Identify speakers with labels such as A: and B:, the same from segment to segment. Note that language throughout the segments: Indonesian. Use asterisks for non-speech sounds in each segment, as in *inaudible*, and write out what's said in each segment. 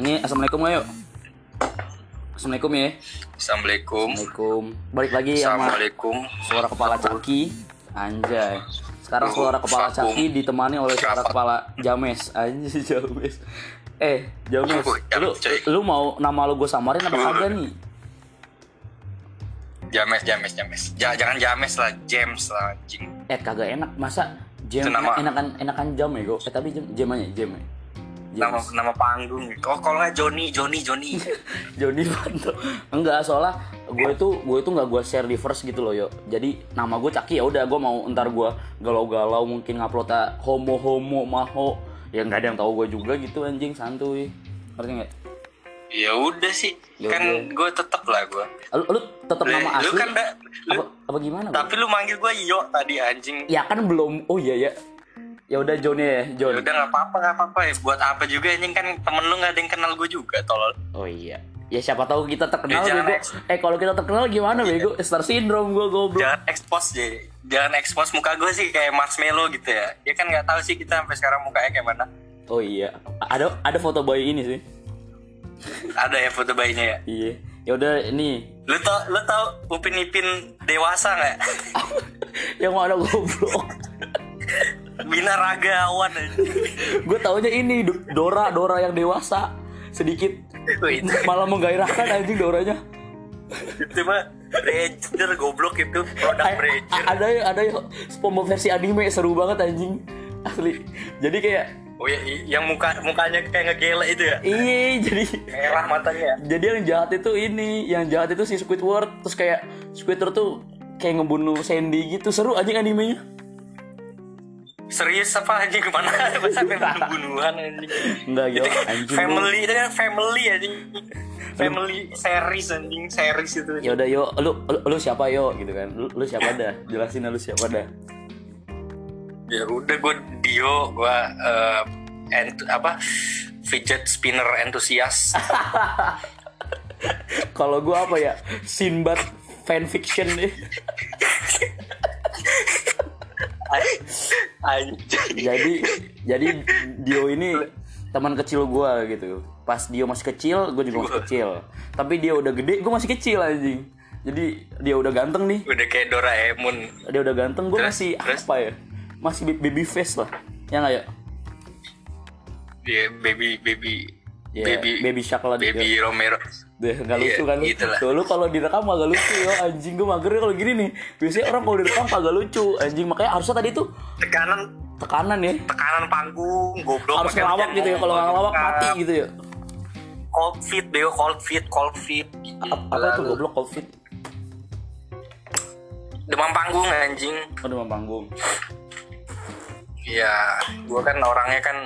A: Ini assalamualaikum ayo. Assalamualaikum ya.
B: Assalamualaikum.
A: Assalamualaikum. Balik lagi sama
B: Assalamualaikum.
A: suara kepala Caki. Anjay. Sekarang suara kepala. Caki ditemani oleh suara kepala James. Anjay *laughs* James. Eh, James,
B: Oh, ya,
A: lu, lu mau nama lu gue samarin apa kagak nih?
B: James, James, James. Ja- jangan James lah, James lah anjing.
A: Eh, kagak enak masa Jam
B: Itu nama-
A: enakan enakan jam ya, gue. Eh, tapi jam jam aja, jam ya.
B: Nama
A: James.
B: nama panggung. Oh, kalau nggak Joni, Joni, Joni. *laughs*
A: Joni Panto enggak soalnya gue itu gue itu nggak gue share di first gitu loh yo jadi nama gue Caki ya udah gue mau ntar gue galau-galau mungkin ngupload homo homo maho ya nggak ada yang tahu gue juga gitu anjing santuy ngerti nggak
B: ya udah sih.
A: Ya
B: kan gue tetep lah gue.
A: lu, lu tetap
B: Lu,
A: nama
B: lu
A: asli
B: kan da- lu-
A: apa, apa gimana
B: tapi lu manggil gue Yo tadi anjing.
A: ya kan belum oh iya ya ya udah Joni ya Jon
B: Ya udah nggak apa-apa, nggak apa-apa ya. Buat apa juga anjing kan temen lu nggak ada yang kenal gue juga, tolol.
A: oh iya ya siapa tahu kita terkenal
B: Ya,
A: bego eh kalau kita terkenal gimana bego star syndrome gue goblok
B: Jangan expose deh. Jangan expose muka gue sih kayak marshmallow gitu ya. Ya kan nggak tahu sih kita sampai sekarang mukanya kayak mana.
A: oh iya ada ada foto boy ini sih
B: Ada ya foto bayinya ya.
A: iya ya udah ini
B: Lu tau, lu tau Upin Ipin dewasa nggak? *laughs*
A: yang mana goblok *laughs*
B: Bina Ragawan aja.
A: gue taunya ini Do- Dora Dora yang dewasa. Sedikit. Malah menggairahkan anjing Doranya.
B: Itu mah Bridger goblok itu. Produk
A: ada yang ada yang SpongeBob versi anime seru banget anjing. Asli. Jadi kayak
B: Oh ya, yang muka mukanya kayak ngegele itu ya.
A: iya jadi
B: Merah matanya. ya?
A: jadi yang jahat itu ini yang jahat itu si Squidward. Terus kayak Squidward tuh kayak ngebunuh Sandy gitu. Seru anjing animenya
B: Serius apa anjing ke mana? *laughs* Sampai bunuh-bunuhan anjing.
A: enggak
B: Itu
A: gitu anjing
B: family itu kan family anjing. Family series anjing series itu.
A: ya udah yo lu, lu lu siapa yo gitu kan lu, lu siapa dah jelasin lu siapa dah
B: Ya udah gue Dio, gue eh, ent- apa fidget spinner entusias. *laughs*
A: kalau gua apa ya Sinbad fanfiction nih. *laughs* jadi jadi Dio ini teman kecil gua gitu. Pas Dio masih kecil gue juga masih kecil. Tapi dia udah gede gue masih kecil anjing. Jadi dia udah ganteng nih.
B: Udah kayak Doraemon.
A: dia udah ganteng gue masih
B: terus?
A: apa ya? Masih ba- baby face lah. Ya nggak ya?
B: Dia baby baby
A: Ya,
B: baby
A: baby shark lah dia.
B: baby Romero.
A: deh nggak
B: Iya,
A: lucu kan lu?
B: gitu
A: tuh lu kalau direkam agak lucu yo. Anjing gue magernya kalau gini nih. Biasanya orang kalau direkam agak lucu? Anjing makanya harusnya tadi tuh
B: Tekanan.
A: tekanan ya.
B: Tekanan panggung goblok
A: harus ngelawak gitu ya. Kalau nggak ngelawak mati gitu ya.
B: Cold feet bego cold feet cold feet.
A: A- apa itu goblok covid
B: demam panggung anjing.
A: Oh demam panggung.
B: Iya, gua kan orangnya kan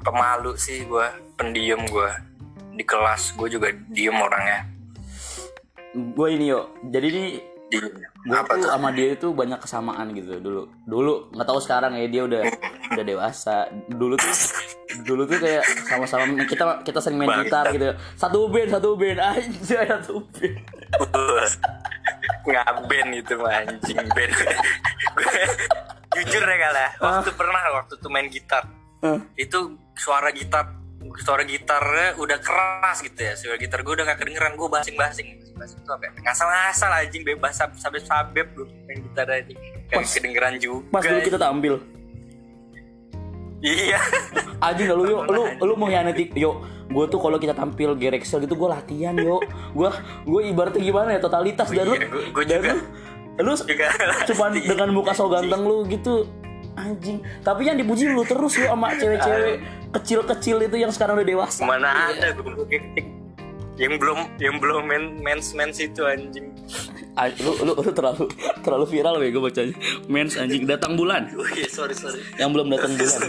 B: pemalu sih gua, pendiam gua di kelas gua juga diem orangnya.
A: gue ini yo jadi
B: Di
A: gue
B: apa
A: tuh
B: tuh?
A: sama dia itu banyak kesamaan gitu dulu dulu nggak tahu sekarang ya dia udah udah dewasa dulu tuh dulu tuh kayak sama-sama kita kita sering main
B: Bangsat.
A: gitar gitu satu band satu band aja satu band
B: Ngaben itu mah anjing band. Jujur ya kalah, waktu pernah waktu tuh main gitar.
A: Hah?
B: Itu suara gitar suara gitarnya udah keras gitu ya suara gitar gue udah gak kedengeran gue basing basing basing itu apa ya? ngasal ngasal anjing bebas sabep sabep gue main gitar anjing gak
A: Pas-
B: kedengeran juga
A: pas dulu kita tampil
B: iya *laughs*
A: Anjing lu yuk, lu lu mengkhianati yo. Gue tuh kalau kita tampil Gerexel gitu gue latihan yo. Gue gue ibaratnya gimana ya totalitas dan lu
B: Iya, gua
A: dan lu, lu
B: Juga *laughs*
A: cuman dengan muka so ganteng lu gitu anjing. Tapi yang dipuji lu terus lu sama cewek-cewek kecil-kecil itu yang sekarang udah dewasa.
B: mana ada gue yang belum yang belum main mens mens itu anjing
A: Ah, lu, lu lu terlalu terlalu viral gue bacanya. Mens anjing datang bulan. *laughs*
B: oh iya sorry sorry
A: Yang belum datang bulan.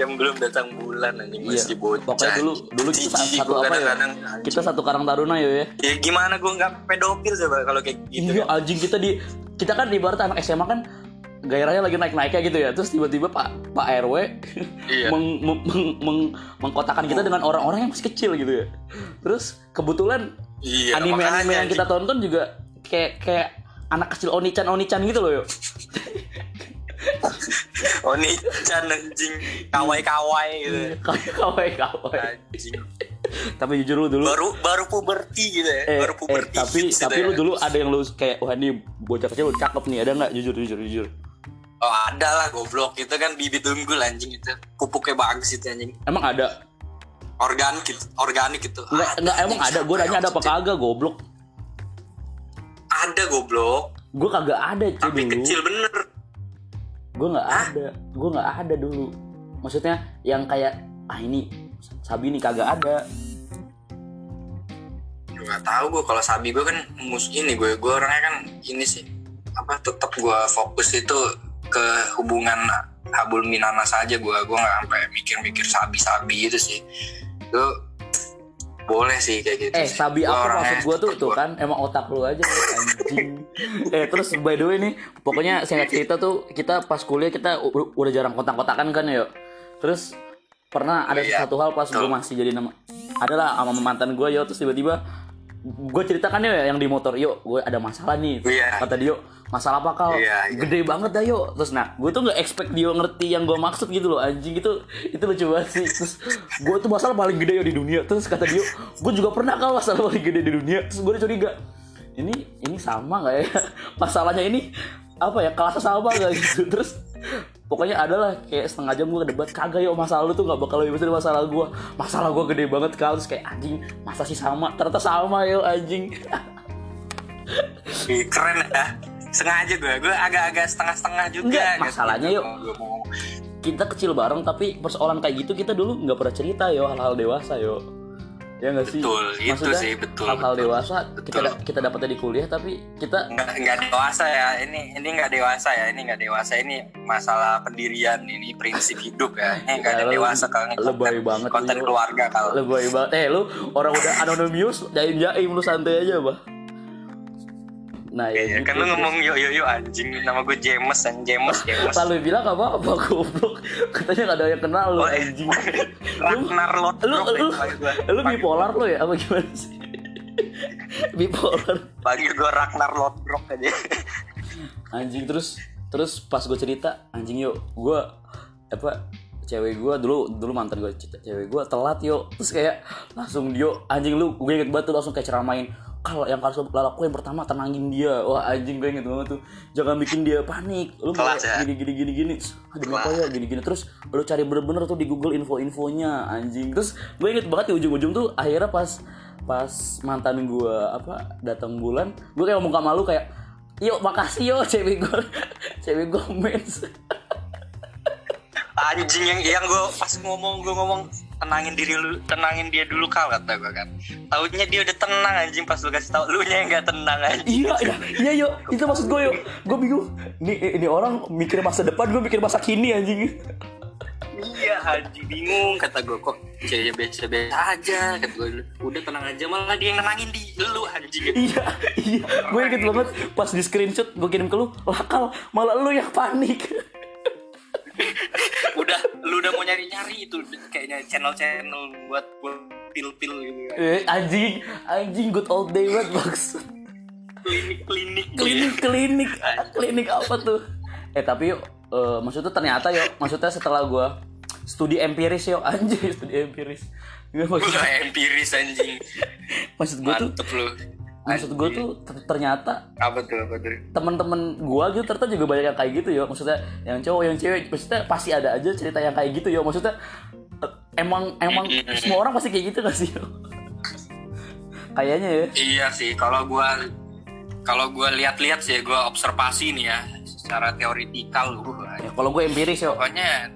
B: yang belum datang bulan anjing
A: Iya.
B: masih bocah
A: Pokoknya dulu dulu kita satu apa ya?
B: kadang-kadang, anjing.
A: Kita satu Karang Taruna ya.
B: ya gimana gue nggak pedofil coba kalau kayak gitu
A: Iya anjing kita di kita kan di ibarat anak SMA kan gairahnya lagi naik-naiknya gitu ya. Terus tiba-tiba Pak Pak RW
B: Iya.
A: meng, meng, meng- meng- mengkotakan kita dengan orang-orang yang masih kecil gitu ya. Terus kebetulan
B: Iya,
A: anime-anime yang kita tonton juga kayak kayak anak kecil onichan onichan gitu loh yo.
B: Oni-chan anjing kawai-kawai gitu
A: kayak kawai kawai
B: anjing
A: tapi jujur lu dulu.
B: Baru baru puberti gitu ya
A: eh,
B: baru
A: eh,
B: puberti
A: tapi
B: hits gitu
A: tapi
B: ya.
A: lu dulu ada yang lu kayak wah ini bocah kecil cakep nih. Ada nggak? Jujur jujur jujur.
B: Oh ada lah goblok. Itu kan bibit unggul anjing itu. Pupuknya bagus itu anjing.
A: Emang ada?
B: Organik gitu organik gitu.
A: Nggak nggak emang ada? gue nanya ada apa kagak goblok.
B: Ada goblok.
A: Gue kagak ada cuy
B: tapi
A: dulu.
B: kecil bener.
A: Gue nggak ada. Gue nggak ada dulu. Maksudnya yang kayak ah ini sabi nih kagak ada.
B: Gue nggak tahu gue kalau sabi gue kan mus ini gue gue orangnya kan ini sih. Apa tetap gue fokus itu ke hubungan habul minana saja gue gue nggak sampai mikir-mikir sabi-sabi gitu sih. Itu boleh sih kayak gitu
A: eh
B: sih.
A: sabi
B: Gua
A: apa maksud gue tuh? tuh kan emang otak lu aja anjing. Eh terus by the way nih pokoknya singkat cerita tuh kita pas kuliah kita udah jarang kontak-kontakan kan ya. Terus pernah ada
B: Iya,
A: satu hal pas gue masih jadi nama adalah sama mantan gue yo terus tiba-tiba gue ceritakan ya yang di motor yuk gue ada masalah nih.
B: Iya.
A: kata dia masalah apa kau
B: Iya, iya.
A: gede banget dah yuk terus nah gue tuh nggak expect dia ngerti yang gue maksud gitu loh anjing itu itu lucu banget sih. Terus gue tuh masalah paling gede yo di dunia. Terus kata dia gue juga pernah kau masalah paling gede di dunia. Terus gue curiga ini ini sama nggak ya? *laughs* Masalahnya ini apa ya? Kelasnya sama nggak gitu? Terus pokoknya adalah kayak setengah jam gue debat kagak yuk masalah lu tuh nggak bakal lebih besar dari masalah gue masalah gue gede banget terus kayak anjing masa sih sama? Ternyata sama yo anjing.
B: Keren ya. Sengaja gue gue agak-agak setengah-setengah juga
A: Enggak,
B: gitu.
A: masalahnya yuk. Kita kecil bareng tapi persoalan kayak gitu kita dulu nggak pernah cerita yo hal-hal dewasa yo ya nggak sih
B: Betul, itu
A: Maksudnya,
B: sih, betul,
A: hal-hal
B: betul.
A: dewasa kita
B: Betul.
A: da- kita dapetnya di kuliah tapi kita
B: nggak nggak dewasa ya ini ini nggak dewasa ya ini nggak dewasa ini masalah pendirian ini prinsip hidup ya ini nggak ada
A: Ya, lu-
B: dewasa kalau
A: lebay
B: konten,
A: banget
B: konten
A: lu.
B: keluarga kalau
A: lebay banget eh lu orang udah anonymous jaim jaim lu santai aja bah nah ya
B: Iya,
A: gitu.
B: kan lu ngomong yo yo yo anjing. Nama gue James an James James.
A: Lalu bilang apa? Apa goblok? *laughs* Katanya nggak ada yang kenal lu
B: Oh, iya.
A: anjing. *laughs*
B: Ragnar Lodbrok
A: lu lu
B: gua.
A: lu bipolar lu ya? Apa gimana sih? *laughs* Bipolar.
B: Panggil gue Ragnar Lodbrok aja.
A: Anjing terus terus pas gue cerita anjing yuk gue apa cewek gue dulu dulu mantan gue cewek gue telat yuk. Terus kayak langsung dia anjing lu gue inget banget tuh langsung kayak ceramain kalau yang harus lo lakuin pertama tenangin dia. Wah anjing gue inget banget tuh. Jangan bikin dia panik. Lu kayak
B: ya?
A: gini gini gini gini. Ada apa ya? Gini gini. Terus lu cari bener-bener tuh di Google info-infonya anjing. Terus gue inget banget di ujung-ujung tuh akhirnya pas pas mantan gue apa datang bulan gue kayak ngomong sama lu kayak yuk makasih yo cewek gue *laughs* cewek gue mens. *laughs*
B: Anjing yang yang gue pas ngomong gue ngomong tenangin diri lu tenangin dia dulu kal kata gue kan. Taunya dia udah tenang anjing pas lu kasih tau lu nya yang gak tenang anjing.
A: Iya iya iya yo itu maksud gue yo. Gue bingung ini ini orang mikir masa depan gue mikir masa kini anjing.
B: Iya anjing bingung kata gue kok ceweknya biasa biasa aja? Kata gue udah tenang aja malah dia yang nenangin di lu anjing.
A: Iya iya. Gue inget banget pas di screenshot gue kirim ke lu lakal malah lu yang panik *laughs*
B: udah lu udah mau nyari nyari itu kayaknya channel channel buat buat pil pil gitu kan.
A: Eh, anjing anjing good old day banget maksud
B: klinik klinik
A: klinik klinik. *laughs* Klinik apa tuh? Eh tapi yuk eh, maksudnya ternyata yuk maksudnya setelah gue studi empiris yuk anjing studi empiris. Nggak, *laughs* maksud,
B: Gua empiris anjing.
A: Maksud gue tuh
B: mantep lu
A: maksud gue tuh ter- ternyata
B: apa tuh apa tuh?
A: teman-teman gue gitu ternyata juga banyak yang kayak gitu ya maksudnya yang cowok yang cewek maksudnya pasti ada aja cerita yang kayak gitu ya maksudnya eh, emang emang semua orang pasti kayak gitu gak sih *laughs* kayaknya ya.
B: Iya sih, kalau gua kalau gua lihat-lihat sih, gua observasi nih ya, secara teoritikal gua.
A: Ya, kalau gue empiris yo.
B: Pokoknya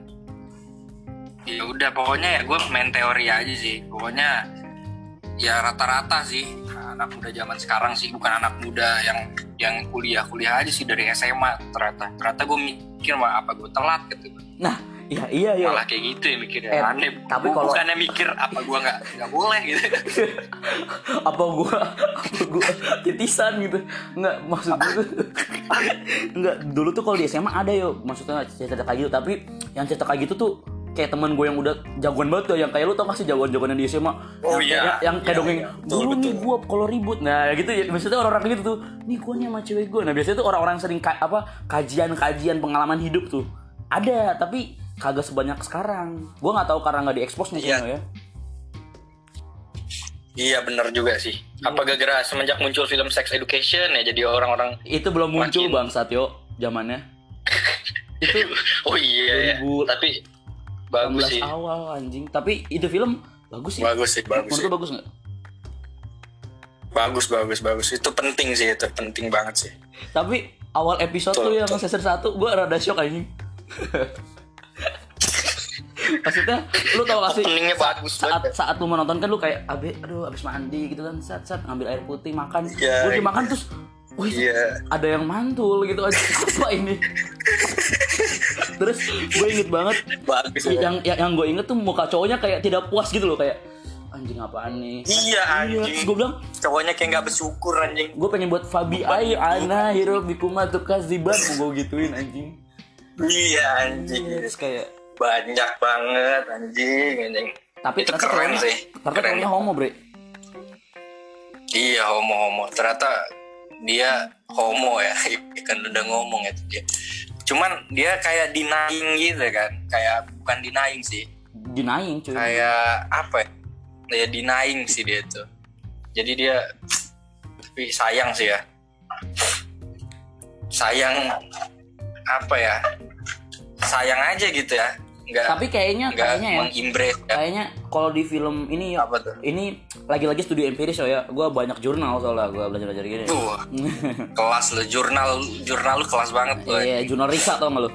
B: ya udah pokoknya ya gua main teori aja sih. Pokoknya ya rata-rata sih anak muda zaman sekarang sih bukan anak muda yang yang kuliah-kuliah aja sih dari SMA ternyata. Ternyata gue mikir mah apa gue telat gitu.
A: nah iya iya yo
B: Malah kayak gitu ya mikirnya.
A: Eh,
B: Aneh.
A: tapi
B: Gua
A: kalau-
B: bukannya mikir apa gua nggak nggak boleh gitu. *laughs*
A: apa gue apa gue titisan gitu nggak maksud gue tuh *laughs* nggak dulu tuh kalau di SMA ada yo maksudnya cerita kayak gitu tapi yang cerita kayak gitu tuh kayak teman gue yang udah jagoan banget tuh yang kayak lu tau gak sih jagoan-jagoan di SMA
B: Oh,
A: yang,
B: iya.
A: yang, yang kayak
B: Iya,
A: dongeng
B: iya.
A: Dulu nih gue kalau ribut nah gitu ya maksudnya orang-orang gitu tuh nih gue nih sama cewek gue nah biasanya tuh orang-orang sering ka- apa kajian-kajian pengalaman hidup tuh ada tapi kagak sebanyak sekarang gue nggak tahu karena nggak diekspos mungkin
B: Iya.
A: ya
B: Iya bener juga sih. Apa gara-gara semenjak muncul film Sex Education ya jadi orang-orang
A: itu belum muncul
B: Makin-
A: bang Satyo zamannya *laughs* itu
B: oh iya ya.
A: 2000
B: Tapi bagus
A: 16
B: sih.
A: awal anjing tapi itu film bagus sih
B: Bagus sih, bagus
A: menurut
B: sih.
A: bagus nggak
B: Bagus, bagus, bagus. Itu penting sih, itu penting banget sih.
A: tapi awal episode
B: Betul,
A: tuh yang season satu gue rada shock anjing *laughs* maksudnya lu tau gak sih
B: Openingnya bagus
A: saat
B: banget.
A: saat lu menonton kan lu kayak abe aduh abis mandi gitu kan saat saat ngambil air putih makan
B: Iya,
A: gue
B: iya.
A: dimakan terus wih
B: Iya.
A: ada yang mantul gitu aja *laughs* apa ini *laughs* terus gue inget banget
B: Bagus. ya.
A: yang yang, yang gue inget tuh muka cowoknya kayak tidak puas gitu loh kayak anjing apaan nih
B: Iya
A: Iya,
B: anjing.
A: gue bilang
B: Cowoknya kayak nggak bersyukur anjing.
A: gue pengen buat Fabi Ai Ana Hiro Bikuma Tukaziban mau gue gituin anjing
B: Iya anjing.
A: terus kayak
B: Banyak banget anjing anjing.
A: tapi
B: Itu keren
A: cowoknya
B: sih.
A: ternyata
B: Keren.
A: homo bre
B: Iya homo-homo. Ternyata dia homo ya. *laughs* Kan udah ngomong itu dia. Cuman dia kayak denying gitu kan. Kayak bukan denying sih.
A: dinaing cuy
B: Kayak apa ya? Ya denying sih dia tuh. Jadi dia tapi sayang sih ya. Sayang apa ya? Sayang aja gitu ya. Enggak
A: tapi kayaknya
B: enggak
A: kayaknya ya
B: ya.
A: kayaknya kalau di film ini ya
B: Apa tuh?
A: ini lagi-lagi studi empiris oh ya. Gue banyak jurnal soalnya gue belajar belajar gini
B: Tuh, *laughs* kelas lu jurnal jurnal lu kelas banget lu.
A: iya jurnal Risa tau gak lu?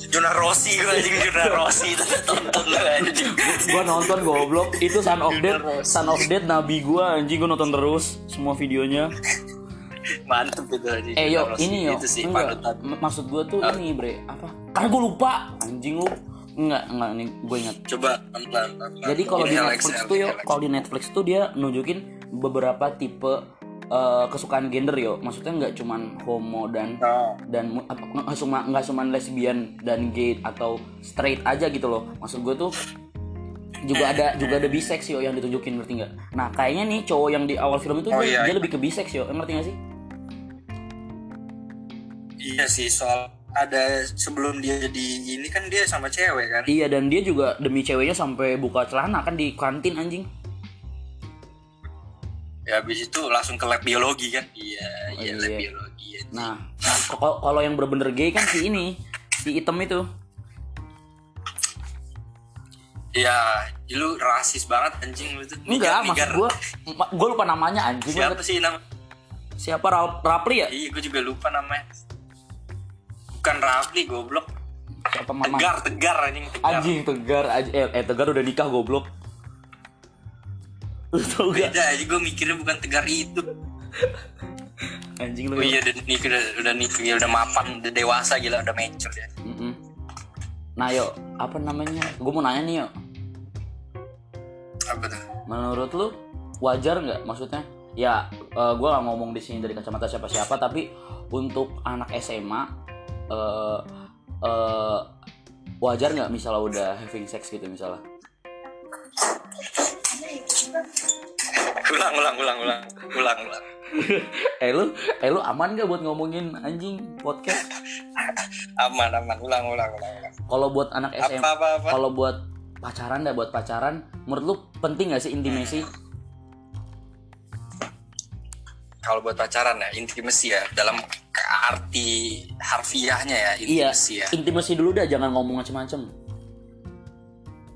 B: Jurnal Rossi gue anjing jurnal *laughs* Rossi. Itu tonton lu anjing.
A: gue nonton goblok. Itu Son of Death Son of Death nabi gue anjing gue nonton terus semua videonya.
B: Mantep itu anjing.
A: eh yo ini yo.
B: Itu sih
A: enggak maksud gue tuh ini bre. Apa karena gue lupa anjing lu enggak enggak ini gue ingat
B: Coba pelan.
A: Jadi kalau di Netflix tuh yo,
B: relax.
A: kalau di Netflix tuh dia nunjukin beberapa tipe eh, kesukaan gender yo. Maksudnya nggak cuman homo dan
B: Oh.
A: dan nggak cuma nggak cuma lesbian dan gay atau straight aja gitu loh. Maksud gue tuh juga ada juga ada bisex yo yang ditunjukin ngerti nggak? Nah kayaknya nih cowok yang di awal film itu
B: Oh,
A: dia,
B: iya,
A: dia
B: iya.
A: lebih ke bisex yo, ngerti gak sih?
B: Iya sih soal ada sebelum dia jadi ini kan dia sama cewek kan.
A: Iya dan dia juga demi ceweknya sampai buka celana kan di kantin anjing.
B: Ya habis itu langsung ke lab biologi kan. Iya,
A: Oh,
B: iya
A: iya.
B: lab biologi. anjing.
A: Nah, nah kalau yang bener-bener gay kan si ini, si item itu.
B: Ya, lu rasis banget anjing lu tuh.
A: Enggak, maksud gue, gue lupa namanya anjing.
B: Siapa sih nama?
A: Siapa Ra- Rapli ya?
B: Iya, gue juga lupa namanya. Bukan Rafli, goblok.
A: Siapa mama?
B: Tegar, tegar anjing, tegar.
A: Anjing tegar. Eh, eh, tegar udah nikah goblok. Lu tau gak?
B: Beda aja gue mikirnya bukan tegar itu.
A: Anjing lu.
B: Oh iya udah nikah udah, udah nikah ya, udah mapan, udah dewasa gila, udah mature ya.
A: Mm-mm. Nah yo, apa namanya? Gue mau nanya nih yo.
B: Apa tuh?
A: Menurut lu wajar nggak? Maksudnya, ya gue gak ngomong di sini dari kacamata siapa-siapa, tapi untuk anak SMA, eh eh, wajar nggak misalnya udah having sex gitu misalnya?
B: Ulang, ulang, ulang, ulang, ulang, ulang. *laughs*
A: eh lu, eh lu aman gak buat ngomongin anjing podcast?
B: Aman, aman, ulang, ulang, ulang. ulang.
A: Kalau buat anak SMA, kalau buat pacaran dah buat pacaran, menurut lu penting gak sih intimasi?
B: Kalau buat pacaran ya, intimasi ya, dalam arti harfiahnya ya,
A: Iya,
B: intimasi ya.
A: intimasi dulu dah, jangan ngomong macem-macem.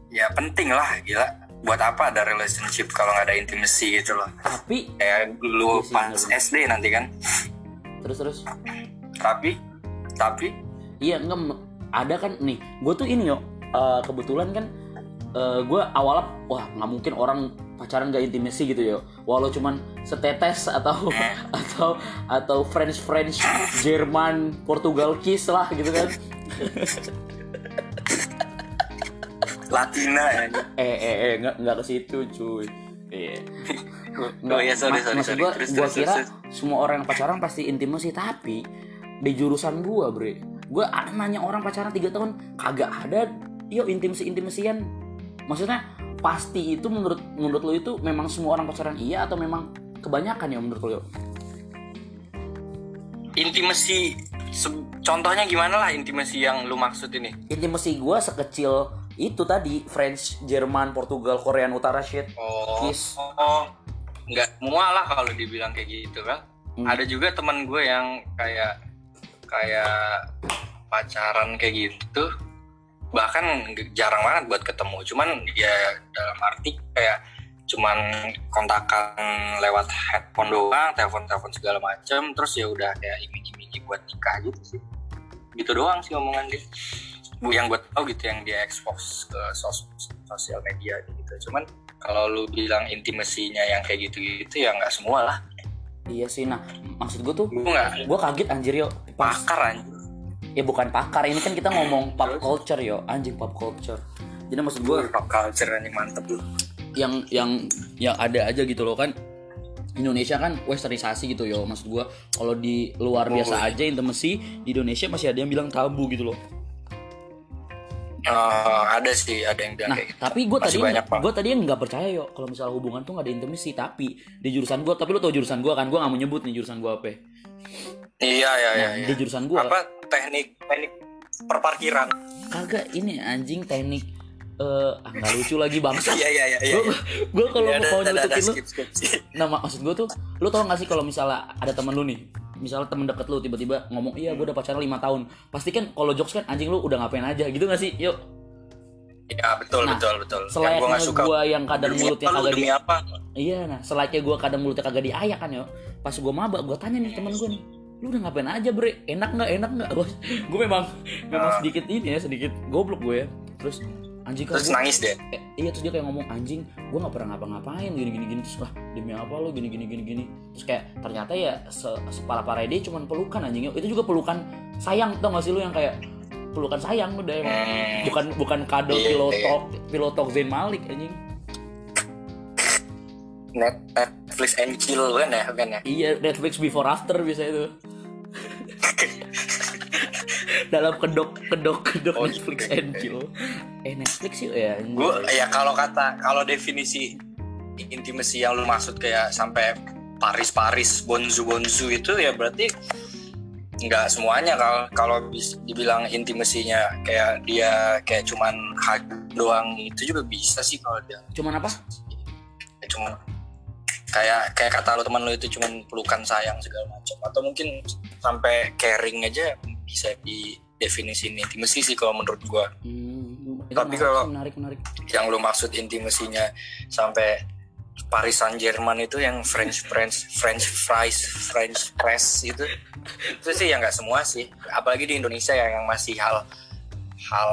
B: Ya penting lah, gila. Buat apa ada relationship kalau nggak ada intimasi gitu loh.
A: Tapi
B: Kayak
A: Iya
B: dulu pas. SD nanti kan.
A: terus terus,
B: Tapi, tapi
A: iya enggak ada kan nih, gue tuh ini yo, eh, kebetulan kan gue awalnya wah nggak mungkin orang pacaran gak intimasi gitu yo, walau cuman setetes atau *laughs* atau atau French French Jerman Portugal kiss lah gitu kan.
B: Latina ya.
A: eh eh eh nggak nggak ke situ cuy iya *laughs*
B: Oh iya, sorry, sorry,
A: maksud
B: sorry.
A: gua,
B: Terus,
A: gua
B: terus,
A: kira
B: terus,
A: semua orang yang pacaran pasti intimasi tapi di jurusan gua bre gua nanya orang pacaran tiga tahun kagak ada yuk intimasi intimasian maksudnya pasti itu menurut menurut lo itu memang semua orang pacaran iya atau memang kebanyakan ya menurut lo
B: Intimasi contohnya gimana lah intimasi yang lu maksud ini?
A: Intimasi gue sekecil itu tadi French Jerman Portugal Korea Utara shit.
B: Oh
A: Kiss.
B: oh. Nggak semua lah kalau dibilang kayak gitu kan?
A: Hmm.
B: ada juga teman gue yang kayak kayak pacaran kayak gitu bahkan jarang banget buat ketemu. Cuman ya dalam arti kayak cuman kontakan lewat handphone doang telepon telepon segala macem terus ya udah kayak iming-iming buat nikah gitu sih. Gitu doang sih omongan dia. Bu yang gue tau gitu yang dia expose ke sos sosial media gitu. Cuman kalau lu bilang intimasinya yang kayak gitu-gitu ya nggak semua lah.
A: Iya sih nah maksud gue tuh
B: gue
A: kaget anjir yo pas
B: pakar anjir
A: ya bukan pakar. Ini kan kita ngomong pop culture yo. Anjing pop culture. Jadi maksud gue
B: gue pop culture anjing mantep lu.
A: yang yang yang ada aja gitu loh kan. Indonesia kan westernisasi gitu yo. Maksud gua kalau di luar
B: Oh,
A: biasa
B: iya.
A: aja intimacy di Indonesia masih ada yang bilang tabu gitu loh.
B: Eh, ada sih ada yang bilang
A: nah
B: kayak gitu.
A: tapi gue tadi gue tadi yang nggak percaya yo. Kalau misalnya hubungan tuh nggak ada intimacy tapi di jurusan gua tapi lu tau jurusan gua kan gua nggak mau nyebut nih jurusan gua apa
B: iya iya iya
A: nah
B: iya.
A: di jurusan gua
B: apa teknik teknik perparkiran
A: kagak ini anjing teknik eh ah, nggak lucu lagi bangsa *laughs*
B: iya iya iya iya
A: gue gue kalau
B: Iya,
A: mau nyebutin lu. Nah mak- maksud gue tuh, lu tau gak sih kalau misalnya ada temen lu nih, misalnya temen deket lu tiba-tiba ngomong iya gue udah pacaran lima tahun, pasti kan kalau jokes kan anjing lu udah ngapain aja gitu gak sih? Yuk,
B: Iya betul
A: Nah,
B: betul betul. Yang gue suka.
A: gue yang kadang mulutnya kagak di,
B: apa?
A: iya nah, selayaknya gue kadang mulutnya kagak diayak kan yo. Pas gue mabak, gue tanya nih temen gue nih, lu udah ngapain aja bre? Enak nggak? Enak nggak? gue *laughs* memang memang
B: Ah.
A: sedikit ini ya, sedikit goblok gue ya. Terus anjing
B: Terus
A: gua-
B: nangis deh.
A: eh, iya terus dia kayak ngomong anjing gue nggak pernah ngapa-ngapain gini gini gini terus lah demi apa lo gini gini gini gini terus kayak ternyata ya se sepala para dia cuman pelukan anjing itu juga pelukan sayang tau gak sih lu yang kayak pelukan sayang udah emang
B: Hmm.
A: bukan bukan kado
B: Iya,
A: pilotok pilotok Zain Malik anjing
B: Net Netflix and chill kan ya kan ya.
A: iya Netflix before after bisa itu *laughs* dalam kedok kedok kedok
B: Oh,
A: Netflix
B: gitu.
A: and chill. eh Netflix sih ya.
B: Gue ya kalau kata kalau definisi intimasi yang lu maksud kayak sampai Paris Paris Bonzu Bonzu itu ya berarti nggak semuanya kalau kalau dibilang intimasinya kayak dia kayak cuman hug doang itu juga bisa sih kalau dia.
A: Cuman apa?
B: Ya cuma kayak kayak kata lo teman lo itu cuman pelukan sayang segala macam. Atau mungkin sampai caring aja bisa di definisi intimasi sih kalau menurut gua.
A: Hmm,
B: Tapi
A: menarik
B: kalau-
A: menarik menarik.
B: yang lo maksud intimasinya sampai Paris Saint Germain itu yang French French French fries French press itu itu sih ya nggak semua sih. Apalagi di Indonesia ya yang masih hal hal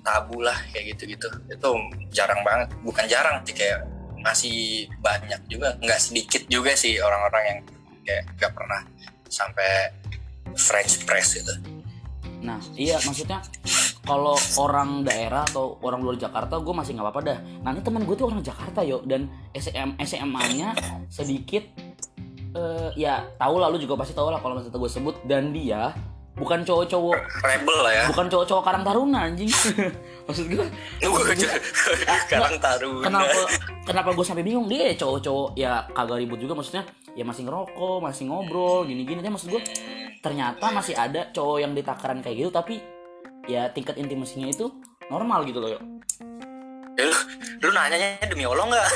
B: tabu lah kayak gitu gitu itu jarang banget. Bukan jarang sih kayak masih banyak juga. Nggak sedikit juga sih orang-orang yang kayak nggak pernah sampai French press itu
A: Nah, iya maksudnya kalau orang daerah atau orang luar Jakarta gue masih nggak apa-apa dah. Ini teman gue tuh orang Jakarta yo dan SM SMA-nya sedikit eh, ya tahu lah lu juga pasti tahu lah kalau misalnya gue sebut. Dan dia bukan cowok-cowok
B: rebel lah ya.
A: bukan cowok-cowok Karang Taruna anjing. *laughs* Maksud gue
B: sekarang taruh
A: kenapa kenapa gue sampai bingung? Dia cowok-cowok ya kagak ribut juga maksudnya ya masih ngerokok masih ngobrol gini-gini. Tapi maksud gue ternyata masih ada cowok yang di takaran kayak gitu tapi ya tingkat intimasinya itu normal gitu loh yo.
B: Ya, lu, lu nanyanya demi Allah nggak?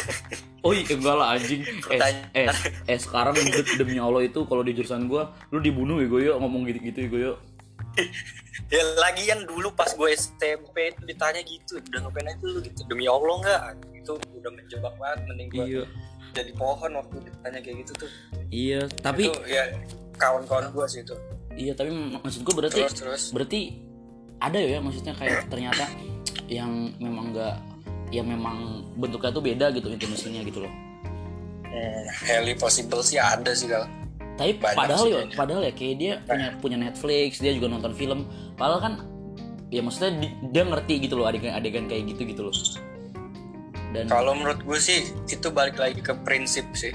A: Oh iya enggak lah anjing. Eh, eh, eh sekarang de- demi Allah itu kalau di jurusan gue lu dibunuh ya gue yo ngomong gitu-gitu ya gue yo *laughs*
B: ya lagian dulu pas gue SMP itu ditanya gitu udah ngapain aja lu? Gitu. Demi Allah nggak? Itu udah menjebak banget mending gue
A: Iya
B: jadi pohon waktu ditanya kayak gitu tuh.
A: Iya tapi
B: itu ya kawan-kawan gue sih itu.
A: Iya tapi mak- maksud gue berarti
B: terus terus.
A: berarti ada ya maksudnya kayak ternyata yang memang enggak yang memang bentuknya tuh beda gitu intimasinya gitu loh.
B: Hmm, highly possible sih ada sih kalau
A: tapi
B: Banyak
A: padahal ya padahal ya kayak dia punya punya Netflix dia juga nonton film. Padahal kan ya maksudnya di- dia ngerti gitu loh adegan-adegan kayak gitu gitu loh dan
B: kalau menurut gue sih itu balik lagi ke prinsip sih.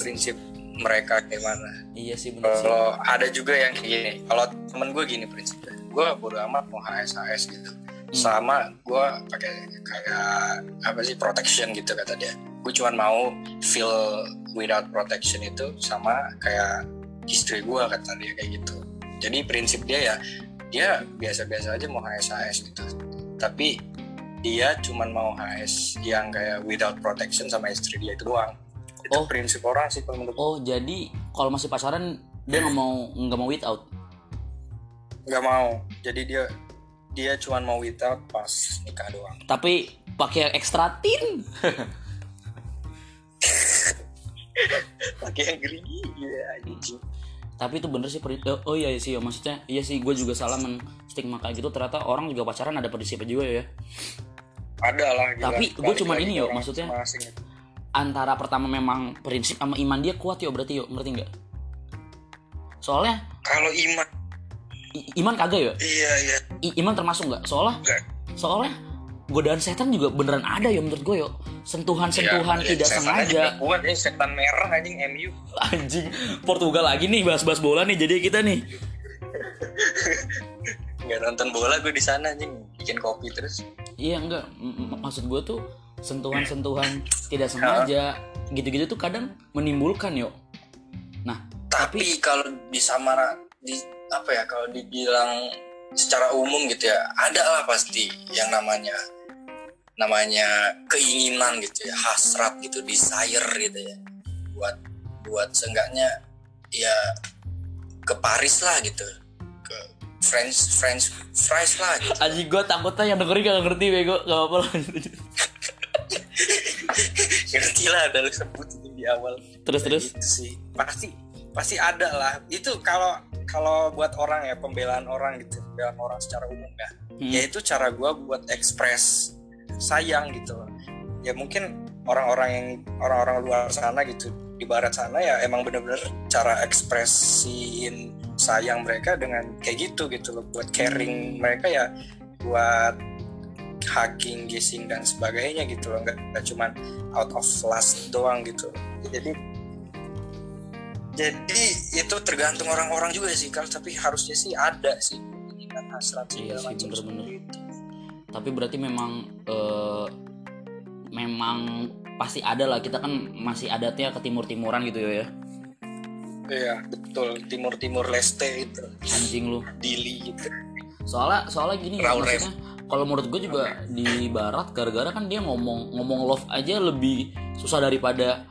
B: Prinsip mereka kayak mana
A: iya sih bener sih.
B: Kalau ada juga yang kayak gini. Kalau temen gue gini prinsipnya. Gue bodo amat mau HS HS gitu. Sama gue pakai kayak apa sih protection gitu kata dia. Gue cuma mau feel without protection itu sama kayak istri gue kata dia kayak gitu. Jadi prinsip dia ya dia biasa-biasa aja mau HS HS gitu. Tapi dia cuman mau HS yang kayak without protection sama istri dia itu doang. Itu
A: Oh.
B: prinsip orang sih kalau menurut
A: oh jadi kalau masih pacaran dia nggak mau nggak mau without?
B: Nggak mau. Jadi dia dia cuman mau without pas nikah doang.
A: Tapi pakai ekstra tin?
B: Pakai yang gerigi ya anjing.
A: Tapi itu bener sih peri- oh, oh iya sih ya maksudnya iya sih gue juga salah men stigma kayak gitu. Ternyata orang juga pacaran ada prinsipnya juga ya
B: ada lah gila.
A: Tapi
B: Balik
A: cuman ini, yo,
B: orang
A: maksudnya- antara pertama memang prinsip sama iman dia kuat yo berarti yo ngerti nggak? Soalnya
B: kalau iman.
A: I- iman kagak yo
B: iya iya.
A: I- iman termasuk nggak? Soalnya
B: enggak
A: soalnya godaan setan juga beneran ada yo menurut gue yo sentuhan-sentuhan
B: Iya,
A: tidak
B: setannya
A: sengaja.
B: kuat ya setan merah anjing MU
A: anjing Portugal lagi nih bahas-bahas bola nih jadi kita nih.
B: Nggak nonton bola gue di sana anjing. Bikin kopi terus
A: iya enggak. M- maksud gue tuh sentuhan-sentuhan tidak sengaja gitu-gitu tuh kadang menimbulkan yo. Nah
B: tapi kalau disamara di apa ya kalau dibilang secara umum gitu ya ada lah pasti yang namanya namanya keinginan gitu ya hasrat gitu desire gitu ya. Buat buat seenggaknya ya ke Paris lah gitu French French fries lah gitu.
A: Anjing gue takutnya yang dengerin gak ngerti bego. Gak apa-apa lah. *laughs*
B: Ngerti lah udah lu di awal.
A: Terus terus?
B: Gitu sih. Pasti pasti ada lah. Itu kalau kalau buat orang ya pembelaan orang gitu pembelaan orang secara umum ya.
A: Hmm.
B: ya itu cara gua buat ekspres sayang gitu. Ya mungkin orang-orang yang orang-orang luar sana gitu di barat sana ya emang bener-bener cara ekspresiin sayang mereka dengan kayak gitu gitu loh. Buat caring mereka ya buat hugging, kissing dan sebagainya gitu loh. Nggak nggak cuman out of lust doang gitu. Jadi jadi itu tergantung orang-orang juga sih kalau tapi harusnya sih ada sih. Keinginan hasrat
A: Iya
B: segala macam
A: bener-bener.
B: seperti itu.
A: tapi berarti memang eh, memang pasti ada lah. Kita kan masih adatnya ke timur timuran gitu ya
B: iya betul. Timur timur leste itu.
A: Anjing lu.
B: Dili gitu.
A: Soalnya soalnya gini ya maksudnya kalau menurut gue juga di barat gara-gara kan dia ngomong ngomong love aja lebih susah daripada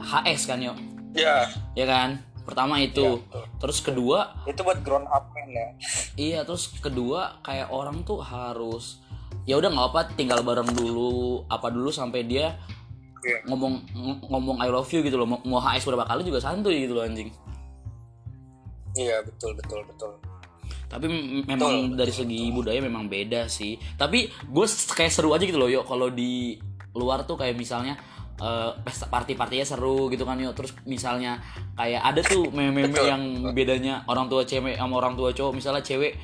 A: HS kan yo?
B: Ya
A: ya kan? Pertama itu.
B: Iya, betul.
A: terus kedua
B: itu buat grown up man ya.
A: iya terus kedua kayak orang tuh harus ya udah nggak apa tinggal bareng dulu apa dulu sampai dia
B: Iya.
A: ngomong ng- ngomong I love you gitu loh. Mau, HS berapa kali juga santuy gitu loh anjing.
B: Iya betul betul betul.
A: Tapi memang dari segi budaya memang beda sih. Tapi gue kayak seru aja gitu loh yuk kalau di luar tuh kayak misalnya eh, pesta party partinya seru gitu kan yuk terus misalnya kayak ada tuh meme-meme
B: Betul.
A: yang bedanya orang tua cewek sama orang tua cowok. Misalnya cewek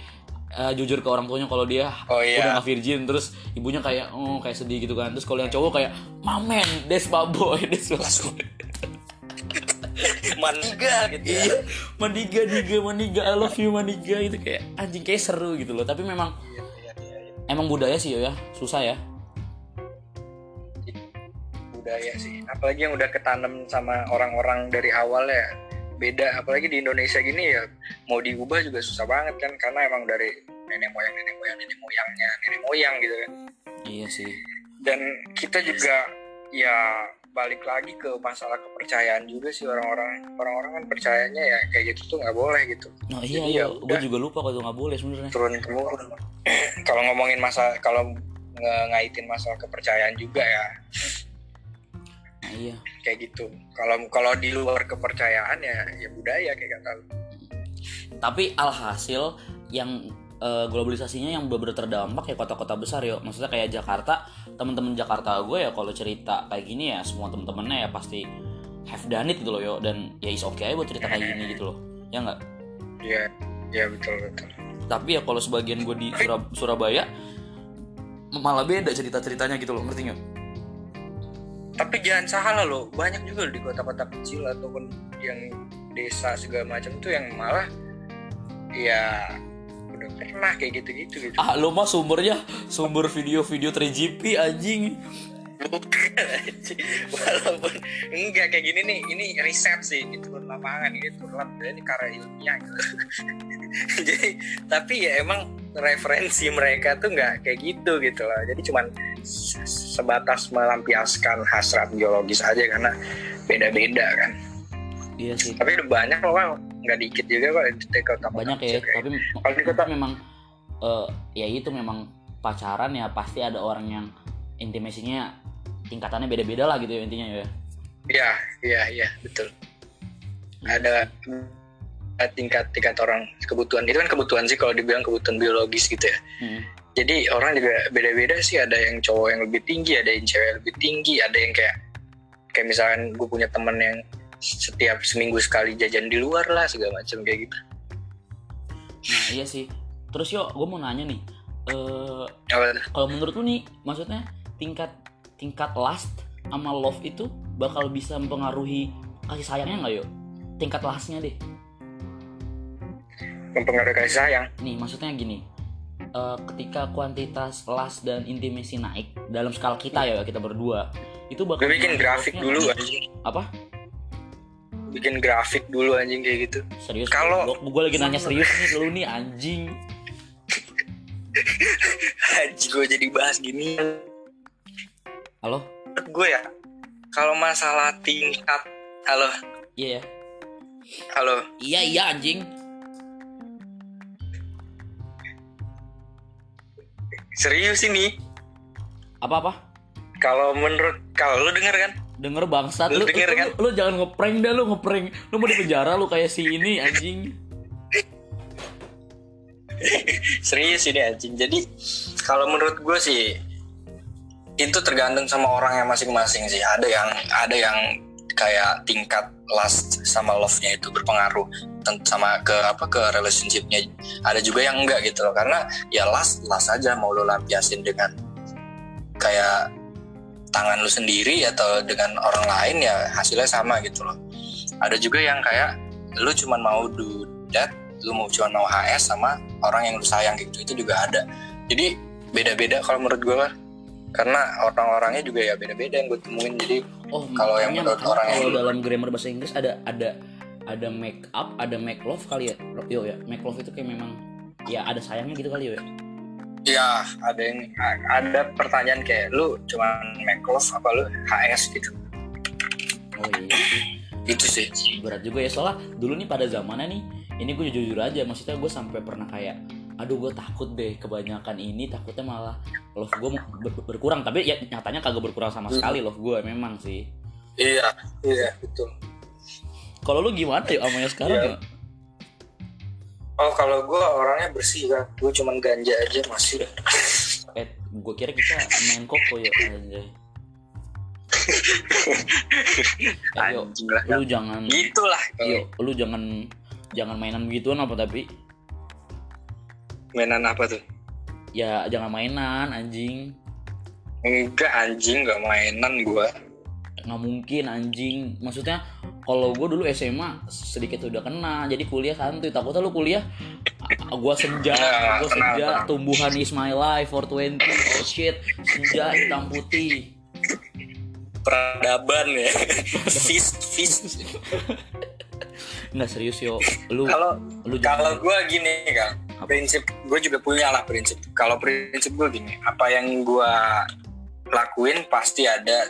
A: eh, jujur ke orang tuanya kalau dia
B: Oh, iya.
A: udah gak virgin terus ibunya kayak oh kayak sedih gitu kan. Terus kalau yang cowok kayak mamen des boy *laughs* des boy.
B: maniga gitu ya.
A: Iya maniga niga maniga I love you maniga itu kayak anjing kayak seru gitu loh. Tapi memang
B: Iya, iya, iya,
A: emang budaya sih ya. Susah ya.
B: Budaya sih. Apalagi yang udah ketanam sama orang-orang dari awal ya beda. Apalagi di Indonesia gini ya mau diubah juga susah banget kan karena emang dari nenek moyang nenek moyang nenek moyangnya nenek moyang gitu kan.
A: Iya sih.
B: Dan kita juga ya balik lagi ke masalah kepercayaan juga sih orang-orang. Orang-orang kan percayanya ya kayak gitu tuh nggak boleh gitu.
A: Nah iya
B: Jadi
A: iya
B: ya
A: gue juga lupa kalau itu nggak boleh sebenarnya.
B: Turun temurun. *clears throat* Kalau ngomongin masa kalau ngaitin masalah kepercayaan juga ya
A: iya.
B: Kayak gitu. Kalau kalau di luar kepercayaan ya ya budaya kayak kata
A: tapi alhasil yang eh, globalisasinya yang benar-benar terdampak ya kota-kota besar ya maksudnya kayak Jakarta teman-teman Jakarta gue ya kalau cerita kayak gini ya semua temen-temennya ya pasti have done it gitu loh yo dan ya is okay buat cerita kayak gini gitu loh. Ya nggak?
B: Iya, iya betul betul.
A: tapi ya kalau sebagian gue di Surab- Surabaya malah beda cerita-ceritanya gitu loh. Ngerti nggak
B: Tapi jangan salah loh, banyak juga loh di kota-kota kecil ataupun yang desa segala macam tuh yang malah ya udah pernah kayak gitu-gitu gitu.
A: ah lo mah sumbernya sumber video-video 3GP anjing
B: bukan *laughs* anjing. walaupun enggak kayak gini nih ini riset sih ini turun lapangan ini turun lapangan ini karya ilmiah gitu *laughs* jadi tapi ya emang referensi mereka tuh nggak kayak gitu gitu loh. Jadi cuman se- sebatas melampiaskan hasrat biologis aja karena beda-beda kan.
A: Iya sih.
B: Tapi udah banyak loh Bang. nggak dikit juga kok di kota
A: banyak ya tapi
B: Kalau di kota-
A: memang eh, ya itu memang pacaran ya pasti ada orang yang intimasinya tingkatannya beda-beda lah gitu ya intinya ya.
B: Iya, iya, iya, betul. Ada tingkat tingkat orang kebutuhan itu kan kebutuhan sih kalau dibilang kebutuhan biologis gitu ya.
A: Hmm.
B: Jadi orang juga beda-beda sih. Ada yang cowok yang lebih tinggi, ada yang cewek yang lebih tinggi, ada yang kayak kayak misalkan gue punya temen yang setiap seminggu sekali jajan di luar lah segala macam kayak gitu.
A: nah iya sih terus yuk gue mau nanya nih eh
B: tuh?
A: kalau menurut lu nih maksudnya tingkat tingkat lust sama love itu bakal bisa mempengaruhi kasih sayangnya nggak yuk tingkat lustnya deh
B: Mempengaruhi kasih sayang.
A: nih maksudnya gini. Eh, ketika kuantitas lust dan intimasi naik dalam skala kita ya kita berdua itu bakal
B: Gue bikin grafik dulu anjing.
A: apa?
B: Bikin grafik dulu anjing kayak gitu.
A: serius?
B: Kalau-
A: gue lagi nanya serius nih lu nih anjing. *laughs*
B: Haji gue jadi bahas gini.
A: halo?
B: Gue ya, kalau masalah tingkat, halo,
A: iya ya.
B: Halo,
A: iya iya anjing
B: serius ini.
A: apa apa
B: Kalau menurut kalau lu denger kan?
A: denger bangsat
B: Lu
A: lu,
B: denger
A: lu,
B: kan?
A: lu, lu jangan ngeprank dah lu ngeprank lu mau di penjara lu kayak si ini anjing *laughs*
B: Serius ini anjing. Jadi kalau menurut gue sih itu tergantung sama orang yang masing-masing sih. Ada yang ada yang kayak tingkat lust sama love-nya itu berpengaruh sama ke apa ke relationship-nya. Ada juga yang enggak gitu loh. Karena ya lust lust aja mau lo lampiasin dengan kayak tangan lu sendiri atau dengan orang lain ya hasilnya sama gitu loh. Ada juga yang kayak lu cuman mau do that lu mau cuma mau HS sama orang yang lu sayang gitu itu juga ada jadi beda-beda kalau menurut gue karena orang-orangnya juga ya beda-beda yang gue temuin jadi
A: oh
B: Kalau yang menurut orang
A: kalau
B: yang-
A: dalam grammar bahasa Inggris ada ada ada make up ada make love kali ya? Yo ya make love itu kayak memang ya ada sayangnya gitu kali ya?
B: Ya ada yang ada pertanyaan kayak lu cuma make love apa lu HS gitu.
A: Oh iya. Sih
B: itu sih.
A: Berat juga ya soalnya dulu nih pada zamannya nih ini gue jujur aja maksudnya gue sampai pernah kayak aduh gue takut deh kebanyakan ini takutnya malah love gue ber- berkurang. Tapi ya nyatanya kagak berkurang sama sekali love gue memang sih.
B: Iya iya betul.
A: Kalau lu gimana ya amanya sekarang
B: Iya.
A: ya?
B: oh kalau gue orangnya bersih kan gue cuman ganja aja masih
A: eh gue kira kita main koko ya anjay. Eh, yo,
B: anjing lah.
A: lu jangan
B: gitulah
A: yo, lu jangan jangan mainan gituan apa tapi
B: mainan apa tuh?
A: Ya jangan mainan anjing.
B: Enggak anjing enggak mainan gue
A: nggak mungkin anjing. Maksudnya kalau gue dulu SMA sedikit udah kena. Jadi kuliah santuy. Takutnya lu kuliah ah, gua senja.
B: Nah,
A: gua
B: tenang,
A: senja tumbuhan is my life for 20 oh shit. Senja hitam putih.
B: Peradaban ya. *laughs* Fist fist
A: nggak serius yo. Lu
B: kalau
A: lu
B: kalau gue gini kan
A: Apa?
B: prinsip gue juga punya lah prinsip. Kalau prinsip gue gini apa yang gue lakuin pasti ada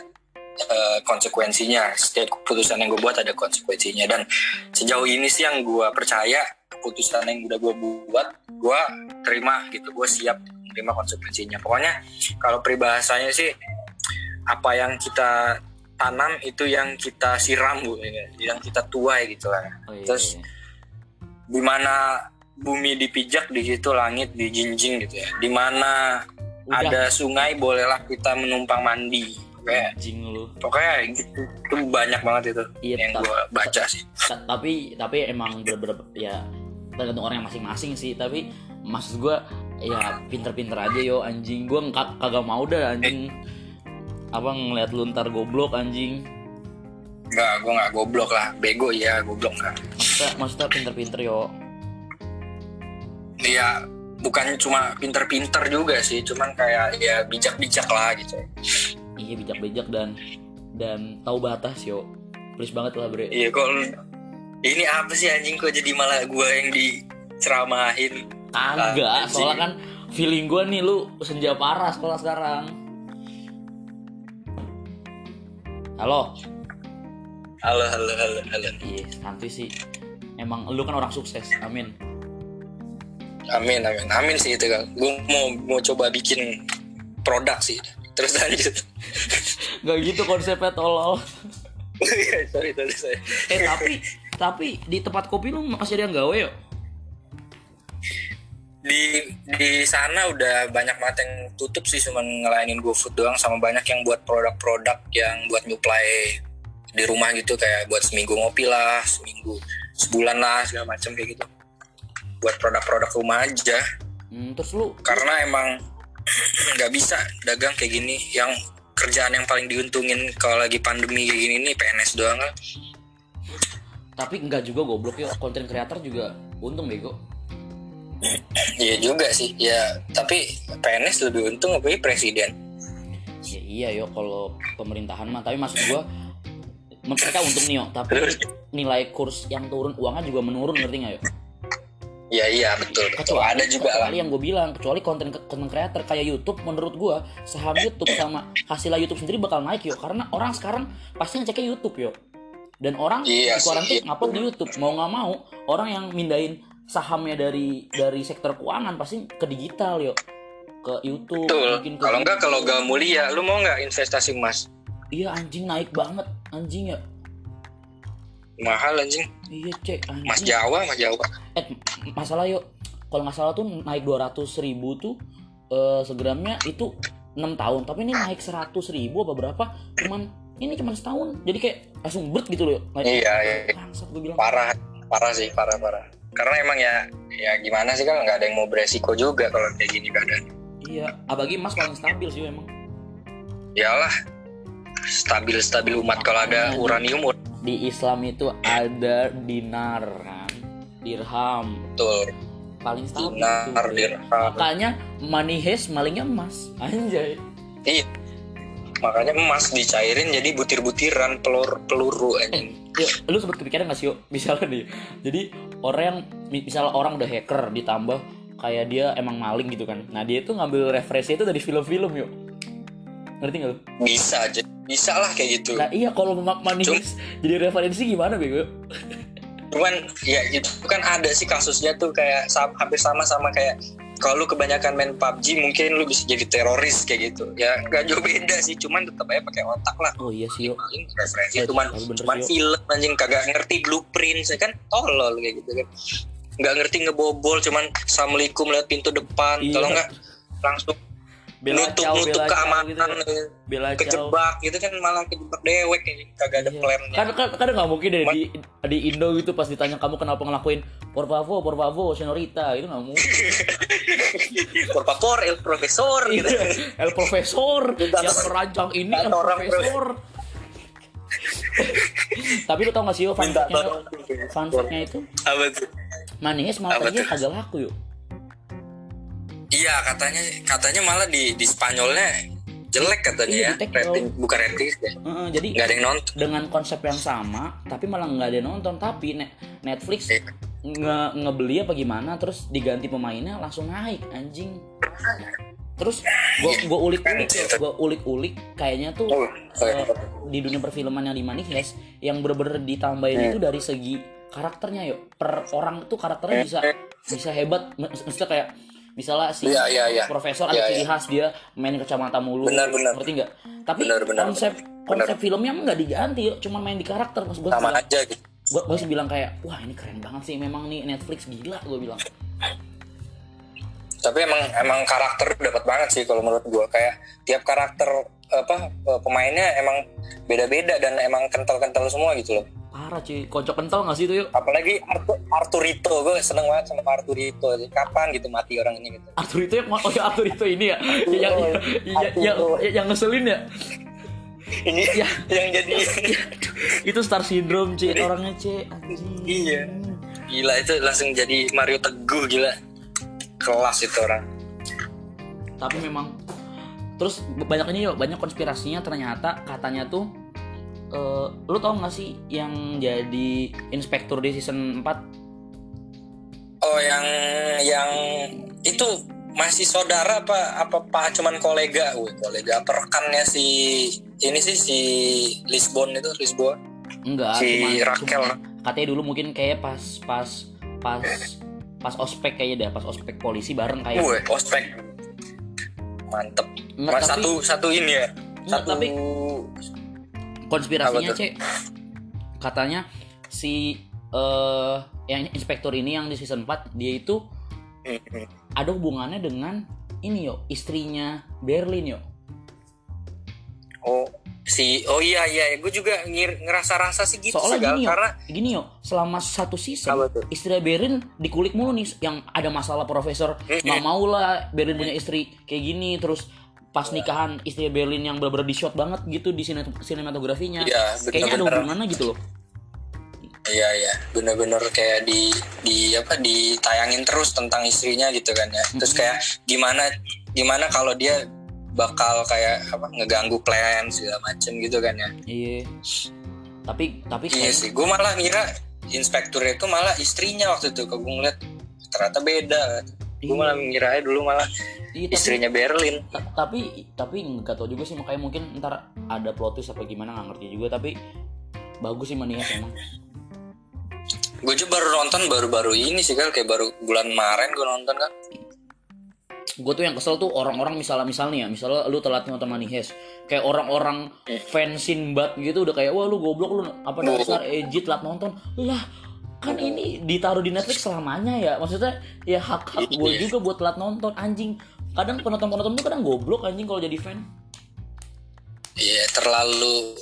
B: eh, konsekuensinya. Setiap keputusan yang gue buat ada konsekuensinya. Dan sejauh ini sih yang gue percaya keputusan yang udah gue buat gue terima gitu. Gue siap terima konsekuensinya. Pokoknya kalau peribahasanya sih apa yang kita tanam itu yang kita siram bu. Yang kita tuai gitu lah.
A: Oh, iya,
B: terus-
A: iya.
B: di mana bumi dipijak di situ langit dijinjing gitu ya. Di mana
A: Udah,
B: ada sungai bolehlah kita menumpang mandi kayak
A: anjing lu.
B: Pokoknya gitu. Itu banyak banget itu
A: Iya,
B: yang gue baca sih.
A: Ta- tapi tapi emang bener-bener ya tergantung orang yang masing-masing sih. Tapi maksud gue ya pinter-pinter aja yo anjing. Gue nggak kagak mau dah anjing. Apa ngeliat lu ntar goblok anjing.
B: Nggak gue nggak goblok lah. Bego ya goblok nggak.
A: Maksudnya maksudnya pinter-pinter yo
B: Iya bukan cuma pinter-pinter juga sih cuman kayak ya bijak-bijak lah gitu
A: iya bijak-bijak dan dan tahu batas yo please banget lah bre
B: Iya kok ini apa sih anjing kok jadi malah gua yang diceramahin.
A: Kagak,
B: Anjing.
A: soalnya kan feeling gue nih lu senja parah sekolah sekarang. Halo,
B: Halo halo halo halo.
A: iya santuy sih. Emang lu kan orang sukses, amin.
B: Amin amin amin sih itu kan. Gua mau mau coba bikin produk sih. Terus lanjut. *laughs*
A: Gak gitu konsepnya tolol. *laughs*
B: Iya, sorry sorry sorry.
A: Eh tapi tapi di tempat kopi lu masih ada yang gawe yuk?
B: di di sana udah banyak banget yang tutup sih cuman ngelayanin GoFood doang sama banyak yang buat produk-produk yang buat nyuplai di rumah gitu kayak buat seminggu ngopi lah seminggu sebulan lah segala macam kayak gitu buat produk-produk rumah aja.
A: Hmm, terus lu?
B: Karena emang nggak bisa dagang kayak gini. Yang kerjaan yang paling diuntungin kalau lagi pandemi kayak gini nih PNS doang kan
A: tapi enggak juga goblok yuk. Konten kreator juga untung bego. *clears throat*
B: iya juga sih. Ya tapi PNS lebih untung apa presiden.
A: Ya iya yo kalau pemerintahan mah. Tapi maksud gua mereka untung nih yo tapi nilai kurs yang turun uangnya juga menurun ngerti nggak yo?
B: Iya iya betul betul. Ada juga lah.
A: kecuali yang gue bilang kecuali konten konten creator kayak YouTube menurut gue saham YouTube sama hasil YouTube sendiri bakal naik yo. Karena orang sekarang pasti ngeceknya YouTube yo. Dan orang
B: Iya
A: di kuarantin ngupload di YouTube. Mau nggak mau orang yang mindahin sahamnya dari dari sektor keuangan pasti ke digital yo. Ke YouTube
B: Betul.
A: mungkin ke
B: Kalau enggak
A: video.
B: kalau gak mulia, lu mau nggak investasi emas?
A: iya anjing naik banget. Anjing ya
B: Mahal anjing.
A: iya cek anjing.
B: Mas Jawa, Mas Jawa.
A: eh masalah yuk. Kalau nggak salah tuh naik 200 ribu tuh eh, segramnya itu 6 tahun. Tapi ini naik 100 ribu apa berapa? Cuman ini cuman setahun. Jadi kayak langsung berat gitu loh naik.
B: Iya, iya.
A: bangsat gue bilang.
B: Parah, parah sih, parah parah. Karena emang ya, ya gimana sih kan nggak ada yang mau beresiko juga kalau kayak gini keadaan.
A: iya apalagi emas paling stabil sih emang.
B: Yalah, stabil-stabil umat kalau ada uranium ur-
A: di Islam itu ada dinar kan dirham
B: betul.
A: paling stabil
B: Dinar,
A: tuh.
B: dirham.
A: makanya money heist malingnya emas *laughs* anjay
B: Iya. Makanya emas dicairin jadi butir-butiran pelur peluru anjing.
A: Yuk, lu sempet kepikiran gak sih yuk misalnya nih jadi orang yang mi- misalnya orang udah hacker ditambah kayak dia emang maling gitu kan nah dia tuh ngambil referensi itu dari film-film yuk ngerti gak lu?
B: Bisa aja. Bisa lah kayak gitu.
A: Nah iya kalau ma- money
B: Cum-
A: heist jadi referensi gimana bego?
B: cuman ya itu kan ada sih kasusnya tuh kayak hampir sama sama kayak kalau lu kebanyakan main PUBG mungkin lu bisa jadi teroris kayak gitu ya nggak jauh beda sih cuman tetap aja pakai otak lah
A: Oh iya sih
B: paling referensi
A: Eh,
B: cuman
A: bener
B: cuman
A: Yo.
B: film anjing kagak ngerti blueprint saya kan tolol kayak gitu kan nggak ngerti ngebobol cuman assalamualaikum lewat pintu depan
A: Iya.
B: kalau nggak langsung
A: Bela
B: nutup nutup
A: bela
B: keamanan
A: gitu ya. Bela
B: kejebak gitu kan malah kejebak dewek kayak kagak ada
A: Iya.
B: plannya
A: Kan kan kan nggak mungkin deh di di Indo gitu pas ditanya kamu kenapa ngelakuin por favor por favor senorita itu nggak mungkin. *laughs*
B: por favor el profesor gitu
A: Iya, El Profesor yang merancang ini El Profesor. Tapi lu tau gak sih yo fun fact-nya itu manis malah
B: tuh?
A: kagak laku yuk.
B: Iya katanya katanya malah di di Spanyolnya jelek katanya
A: Iya,
B: ya. rating bukan rating ya
A: Heeh, jadi
B: nggak ada yang nonton.
A: dengan konsep yang sama tapi malah nggak ada yang nonton. Tapi ne- Netflix
B: Iya.
A: nge ngebeli apa gimana terus diganti pemainnya langsung naik anjing. Terus gua gua ulik ulik gua ulik ulik kayaknya tuh
B: Oh,
A: eh, di dunia perfilman yang di Heist yang bener-bener ditambahin
B: Hmm.
A: itu dari segi karakternya yuk. Per orang tuh karakternya bisa bisa hebat. Maksudnya kayak misalnya si
B: Iya, iya, iya.
A: profesor ada
B: Iya,
A: ciri
B: iya.
A: khas dia main kacamata mulu
B: Benar, benar.
A: ngerti nggak tapi
B: Benar, benar,
A: konsep
B: benar.
A: konsep filmnya emang nggak diganti yuk cuma main di karakter pas gue
B: sama
A: bilang
B: aja gitu
A: gue gue sih bilang kayak wah ini keren banget sih memang nih Netflix gila gue bilang
B: tapi emang emang karakter dapat banget sih kalau menurut gua kayak tiap karakter apa eh, pemainnya emang beda-beda dan emang kental-kental semua gitu loh
A: parah cuy. Kocok kental nggak sih itu yuk?
B: Apalagi Arthur, Arturito. Gue seneng banget sama Arturito. Kapan gitu mati orang ini gitu.
A: Arthur itu yang oh ya Arthur itu ini ya? Yang yang, yang, yang, yang ngeselin ya?
B: Ini
A: Ya.
B: yang jadi *laughs*
A: itu star syndrome cuy orangnya cuy.
B: Iya. gila itu langsung jadi Mario Teguh gila. Kelas itu orang.
A: Tapi memang terus banyak ini yuk. Banyak konspirasinya ternyata katanya tuh eh lu tau gak sih yang jadi inspektur di season 4
B: Oh yang yang itu masih saudara apa apa pak cuman kolega, Wih, kolega apa rekannya si ini sih si Lisbon itu Lisbon
A: enggak
B: si
A: cuman-
B: Rakel.
A: cuman katanya dulu mungkin kayak pas pas pas pas ospek kayaknya dah pas ospek polisi bareng kayak
B: Wih, ospek mantep. Mas,
A: tapi-
B: satu satu ini ya. Satu
A: tapi konspirasinya cek katanya si eh yang inspektur ini yang di season 4 dia itu ada hubungannya dengan ini yo istrinya Berlin yo.
B: Oh si oh iya iya gue juga ngir, ngerasa rasa sih gitu
A: soalnya
B: sih, Gal.
A: gini yo
B: karena
A: gini yo selama satu season istri Berlin dikulik mulu nih yang ada masalah profesor. Nggak mau lah Berlin punya istri kayak gini terus pas nikahan istri Berlin yang bener-bener di shot banget gitu di sine- sinematografinya
B: Iya,
A: kayaknya ada hubungannya gitu loh
B: Iya iya, bener-bener kayak di di apa ditayangin terus tentang istrinya gitu kan ya. Terus kayak gimana gimana kalau dia bakal kayak apa ngeganggu plan segala macem gitu kan ya.
A: iya tapi tapi
B: Iya
A: kayak
B: sih, gue malah ngira inspektur itu malah istrinya waktu itu. Kok gue ngeliat ternyata beda. Gue malah ngira dulu malah.
A: Iya, tapi-
B: istrinya Berlin.
A: Ta- tapi tapi nggak tahu juga sih makanya mungkin ntar ada plot twist apa gimana nggak ngerti juga tapi bagus sih Manias emang.
B: Gue juga baru nonton baru-baru ini sih kan kayak baru bulan kemarin gue nonton kan.
A: gue tuh yang kesel tuh orang-orang misalnya misalnya ya misalnya lu telat nonton Manihes kayak orang-orang fans Sinbad gitu udah kayak wah lu goblok lu apa dasar Eji telat nonton. Lah kan ini ditaruh di Netflix selamanya ya maksudnya ya hak hak gue
B: Iya.
A: juga buat telat nonton anjing kadang penonton penonton tuh kadang goblok anjing kalau jadi fan
B: Iya terlalu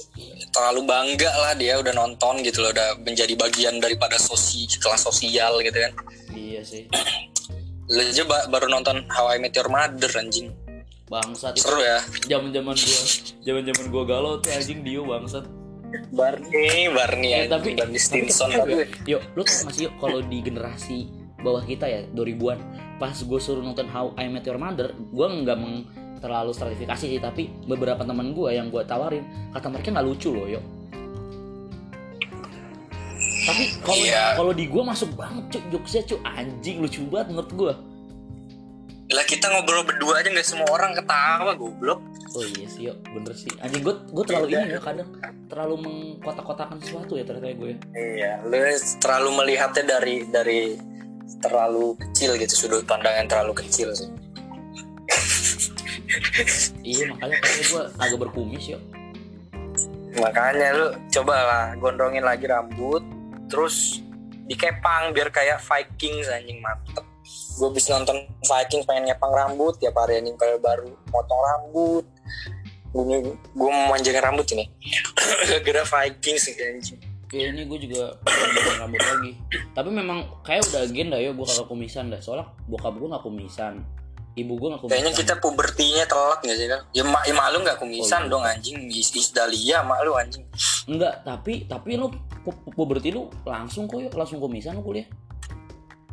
B: terlalu bangga lah dia udah nonton gitu loh udah menjadi bagian daripada sosi kelas sosial gitu kan.
A: iya sih
B: Lu aja ba- baru nonton How I Met Your Mother anjing.
A: bangsat
B: Seru ya.
A: zaman zaman gue zaman zaman gue galau tuh anjing Dio bangsat
B: Barney, Barney anjing,
A: tapi
B: Barney
A: tapi
B: Stinson
A: kesel
B: tapi
A: ya. yuk lu tau gak sih yuk kalau di generasi bawah kita ya 2000-an pas gue suruh nonton How I Met Your Mother gue nggak meng terlalu stratifikasi sih tapi beberapa teman gue yang gue tawarin kata mereka nggak lucu loh yuk. Tapi kalau kalau di gue masuk banget cuk jokesnya cuk anjing lucu banget menurut gue
B: lah kita ngobrol berdua aja nggak semua orang ketawa goblok.
A: oh iya sih yuk bener sih anjing gue gue terlalu ini ya kadang terlalu mengkotak-kotakan sesuatu ya ternyata gue
B: Iya, lu terlalu melihatnya dari dari terlalu kecil gitu sudut pandang yang terlalu kecil sih. *laughs*
A: iya makanya kayak gue agak berkumis yuk
B: Makanya lu coba lah gondrongin lagi rambut, terus dikepang biar kayak Vikings anjing mantep. Gue bisa nonton Vikings pengen ngepang rambut tiap hari anjing kalau baru potong rambut. Gue gue mau manjangin rambut ini. *coughs* Gara Vikings anjing.
A: Kayak ini gue juga pengen potong rambut lagi. Tapi memang kayak udah agenda ya gue kagak kumisan dah. Soalnya bokap gue nggak kumisan, ibu gue nggak kumisan.
B: Kayaknya kita pubertinya telat gak sih kan? Ya, mak ya mak lu gak kumisan
A: Oh, iya.
B: dong anjing. Is, is Dahlia mak lu anjing.
A: enggak. Tapi tapi lu pu- pu- puberti lu langsung kok yuk langsung kumisan lu kuliah.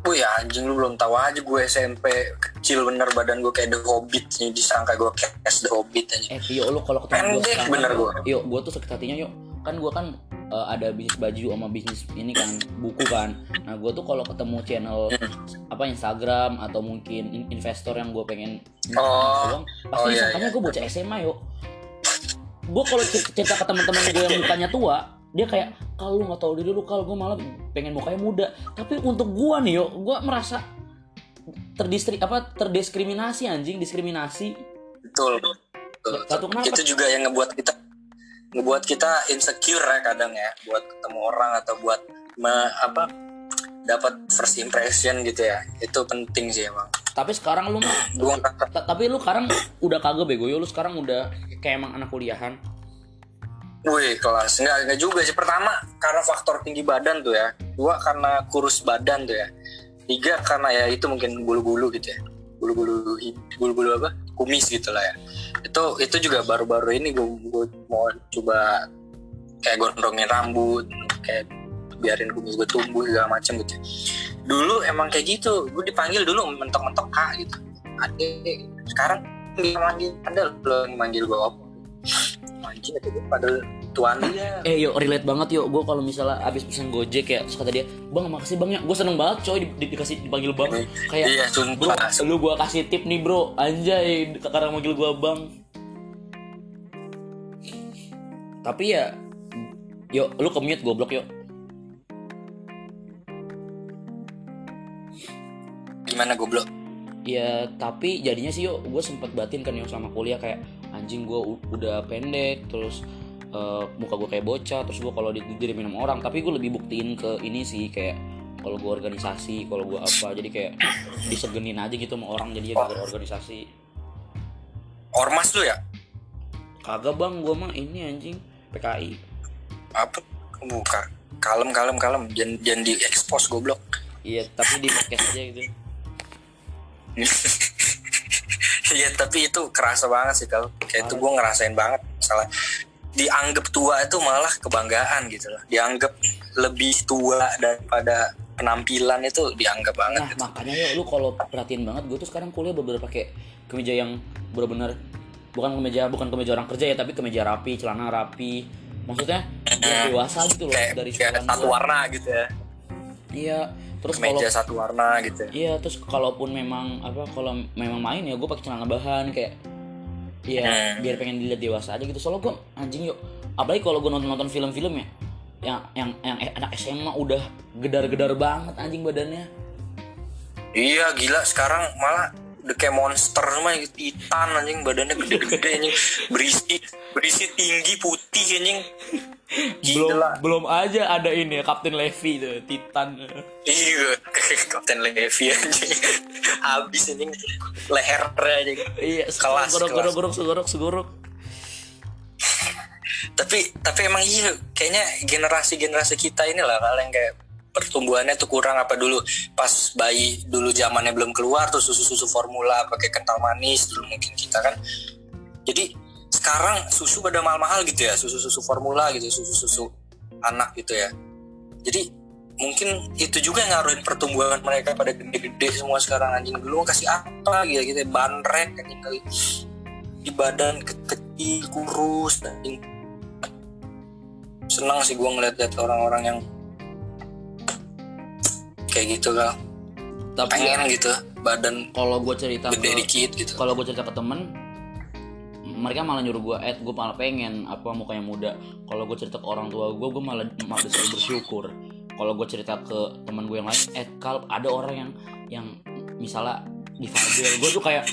B: Wih anjing lu belum tahu aja gue SMP kecil bener badan gue kayak The Hobbit nih disangka gue kayak The Hobbit aja.
A: Eh yuk lu kalau ketemu gue sekarang,
B: bener gua.
A: Yuk gue tuh sakit hatinya yuk. Kan gue kan eh, ada bisnis baju sama bisnis ini kan buku kan. Nah gue tuh kalau ketemu channel apa Instagram atau mungkin in- investor yang gue pengen
B: Oh.
A: uang, pasti
B: Oh, iya,
A: disangkanya gue bocah SMA yuk. Gue kalau cer- cerita ke teman-teman gue yang *laughs* mukanya tua, dia kayak kalau lu nggak tahu diri lu kalau gue malah pengen mukanya muda. Tapi untuk gue nih yuk, gue merasa terdistri apa terdiskriminasi anjing diskriminasi.
B: Betul. Betul.
A: Satu kenapa?
B: Itu juga yang ngebuat kita ngebuat kita insecure ya kadang ya buat ketemu orang atau buat me- apa dapat first impression gitu ya. Itu penting sih emang.
A: Tapi sekarang lu mah tapi lu sekarang udah kagak bego yo lu sekarang udah kayak emang anak kuliahan
B: Wih kelas. Nggak nggak juga sih. Pertama karena faktor tinggi badan tuh ya. Dua karena kurus badan tuh ya. Tiga karena ya itu mungkin bulu-bulu gitu ya. Bulu-bulu bulu-bulu apa? Kumis gitu lah ya. Itu itu juga baru-baru ini gue, mau coba kayak gondrongin rambut kayak biarin kumis gue tumbuh segala macem gitu dulu emang kayak gitu. Gue dipanggil dulu mentok-mentok kak gitu. Adek sekarang dia manggil ada lo yang manggil gue apa anjing itu pada tuan dia.
A: Eh yuk relate banget yuk gue kalau misalnya abis pesen gojek ya terus kata dia bang makasih bang ya. Gue seneng banget coy di, di- dikasih dipanggil bang. Kayak
B: iya
A: bro
B: sumpah.
A: lu gue kasih tip nih bro. Anjay karena manggil gue bang. Tapi ya yuk lu commute goblok yuk
B: gimana goblok?
A: Ya tapi jadinya sih yuk gue sempet batin kan yuk sama kuliah kayak anjing gue udah pendek terus eh, muka gue kayak bocah terus gue kalau dirimin sama orang. Tapi gue lebih buktiin ke ini sih kayak kalau gue organisasi kalau gue apa jadi kayak disegenin aja gitu sama orang jadi ya gara organisasi
B: ormas lu ya?
A: Kagak bang gue mah ini anjing PKI
B: apa? Buka kalem kalem kalem. Jangan jangan di expose goblok.
A: Iya tapi di podcast aja gitu *laughs*
B: Iya tapi itu kerasa banget sih kalau kayak itu gue ngerasain banget salah dianggap tua itu malah kebanggaan gitu loh. Dianggap lebih tua daripada penampilan itu dianggap banget
A: Nah
B: gitu.
A: makanya ya lu kalau perhatiin banget gue tuh sekarang kuliah bener-bener pakai kemeja yang bener-bener bukan kemeja bukan kemeja orang kerja ya tapi kemeja rapi celana rapi. Maksudnya biar dewasa gitu loh
B: kayak
A: dari
B: kayak satu warna gitu ya.
A: Iya terus kalau
B: meja satu warna gitu ya.
A: iya terus kalaupun memang apa kalau memang main ya gue pakai celana bahan kayak Iya,
B: Hmm.
A: biar pengen dilihat dewasa aja gitu. Soalnya gue anjing yuk, apalagi kalau gue nonton nonton film-film ya, yang yang yang eh, anak SMA udah gedar-gedar banget anjing badannya.
B: iya gila sekarang malah udah kayak monster semua titan anjing badannya gede-gede anjing. Berisi berisi tinggi putih anjing.
A: Belum
B: gila.
A: belum aja ada ini ya Kapten Levi tuh Titan.
B: Iya *laughs* Kapten Levi anjing. Habis anjing. Lehernya anjing.
A: Iya
B: Kelas, kelas.
A: gorok gorok segorok segorok.
B: Tapi tapi emang iya kayaknya generasi generasi kita ini lah kalian kayak pertumbuhannya tuh kurang apa dulu? Pas bayi dulu zamannya belum keluar tuh susu susu formula pakai kental manis dulu mungkin kita kan. Jadi sekarang susu pada mahal-mahal gitu ya susu susu formula gitu susu susu anak gitu ya. Jadi mungkin itu juga yang ngaruhin pertumbuhan mereka pada gede-gede semua sekarang. Anjing dulu kasih apa gitu gitu bandrek anjing kali. Di badan ke- kecil kurus anjing. Senang sih gue ngeliat-liat orang-orang yang kayak gitu kan
A: tapi
B: pengen gitu badan
A: kalau gue cerita
B: gede
A: ke
B: dikit gitu.
A: kalau gue cerita ke temen mereka malah nyuruh gue eh gue malah pengen apa mukanya muda. Kalau gue cerita ke orang tua gue gue malah malah bersyukur. Kalau gue cerita ke teman gue yang lain eh kalau ada orang yang yang misalnya difabel gue tuh kayak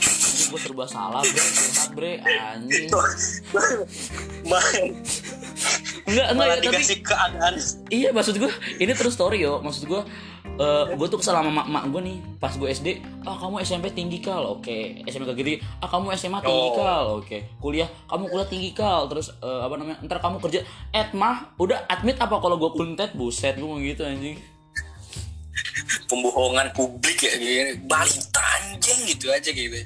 A: gue serba salah bre curhat bre anjing. Enggak enggak ya, tapi
B: dikasih keadaan.
A: Iya maksud gue ini terus story yo. Maksud gue eh gue tuh kesal sama mak, mak gue nih pas gue SD ah kamu SMP tinggi kal. Oke SMP kayak gitu ah kamu SMA tinggi
B: Oh.
A: kal. Oke kuliah kamu kuliah tinggi kal. Terus eh, apa namanya ntar kamu kerja. At mah udah admit apa kalau gue kuntet buset gue mau gitu anjing.
B: Pembohongan publik ya gini. Balita anjing gitu aja gitu.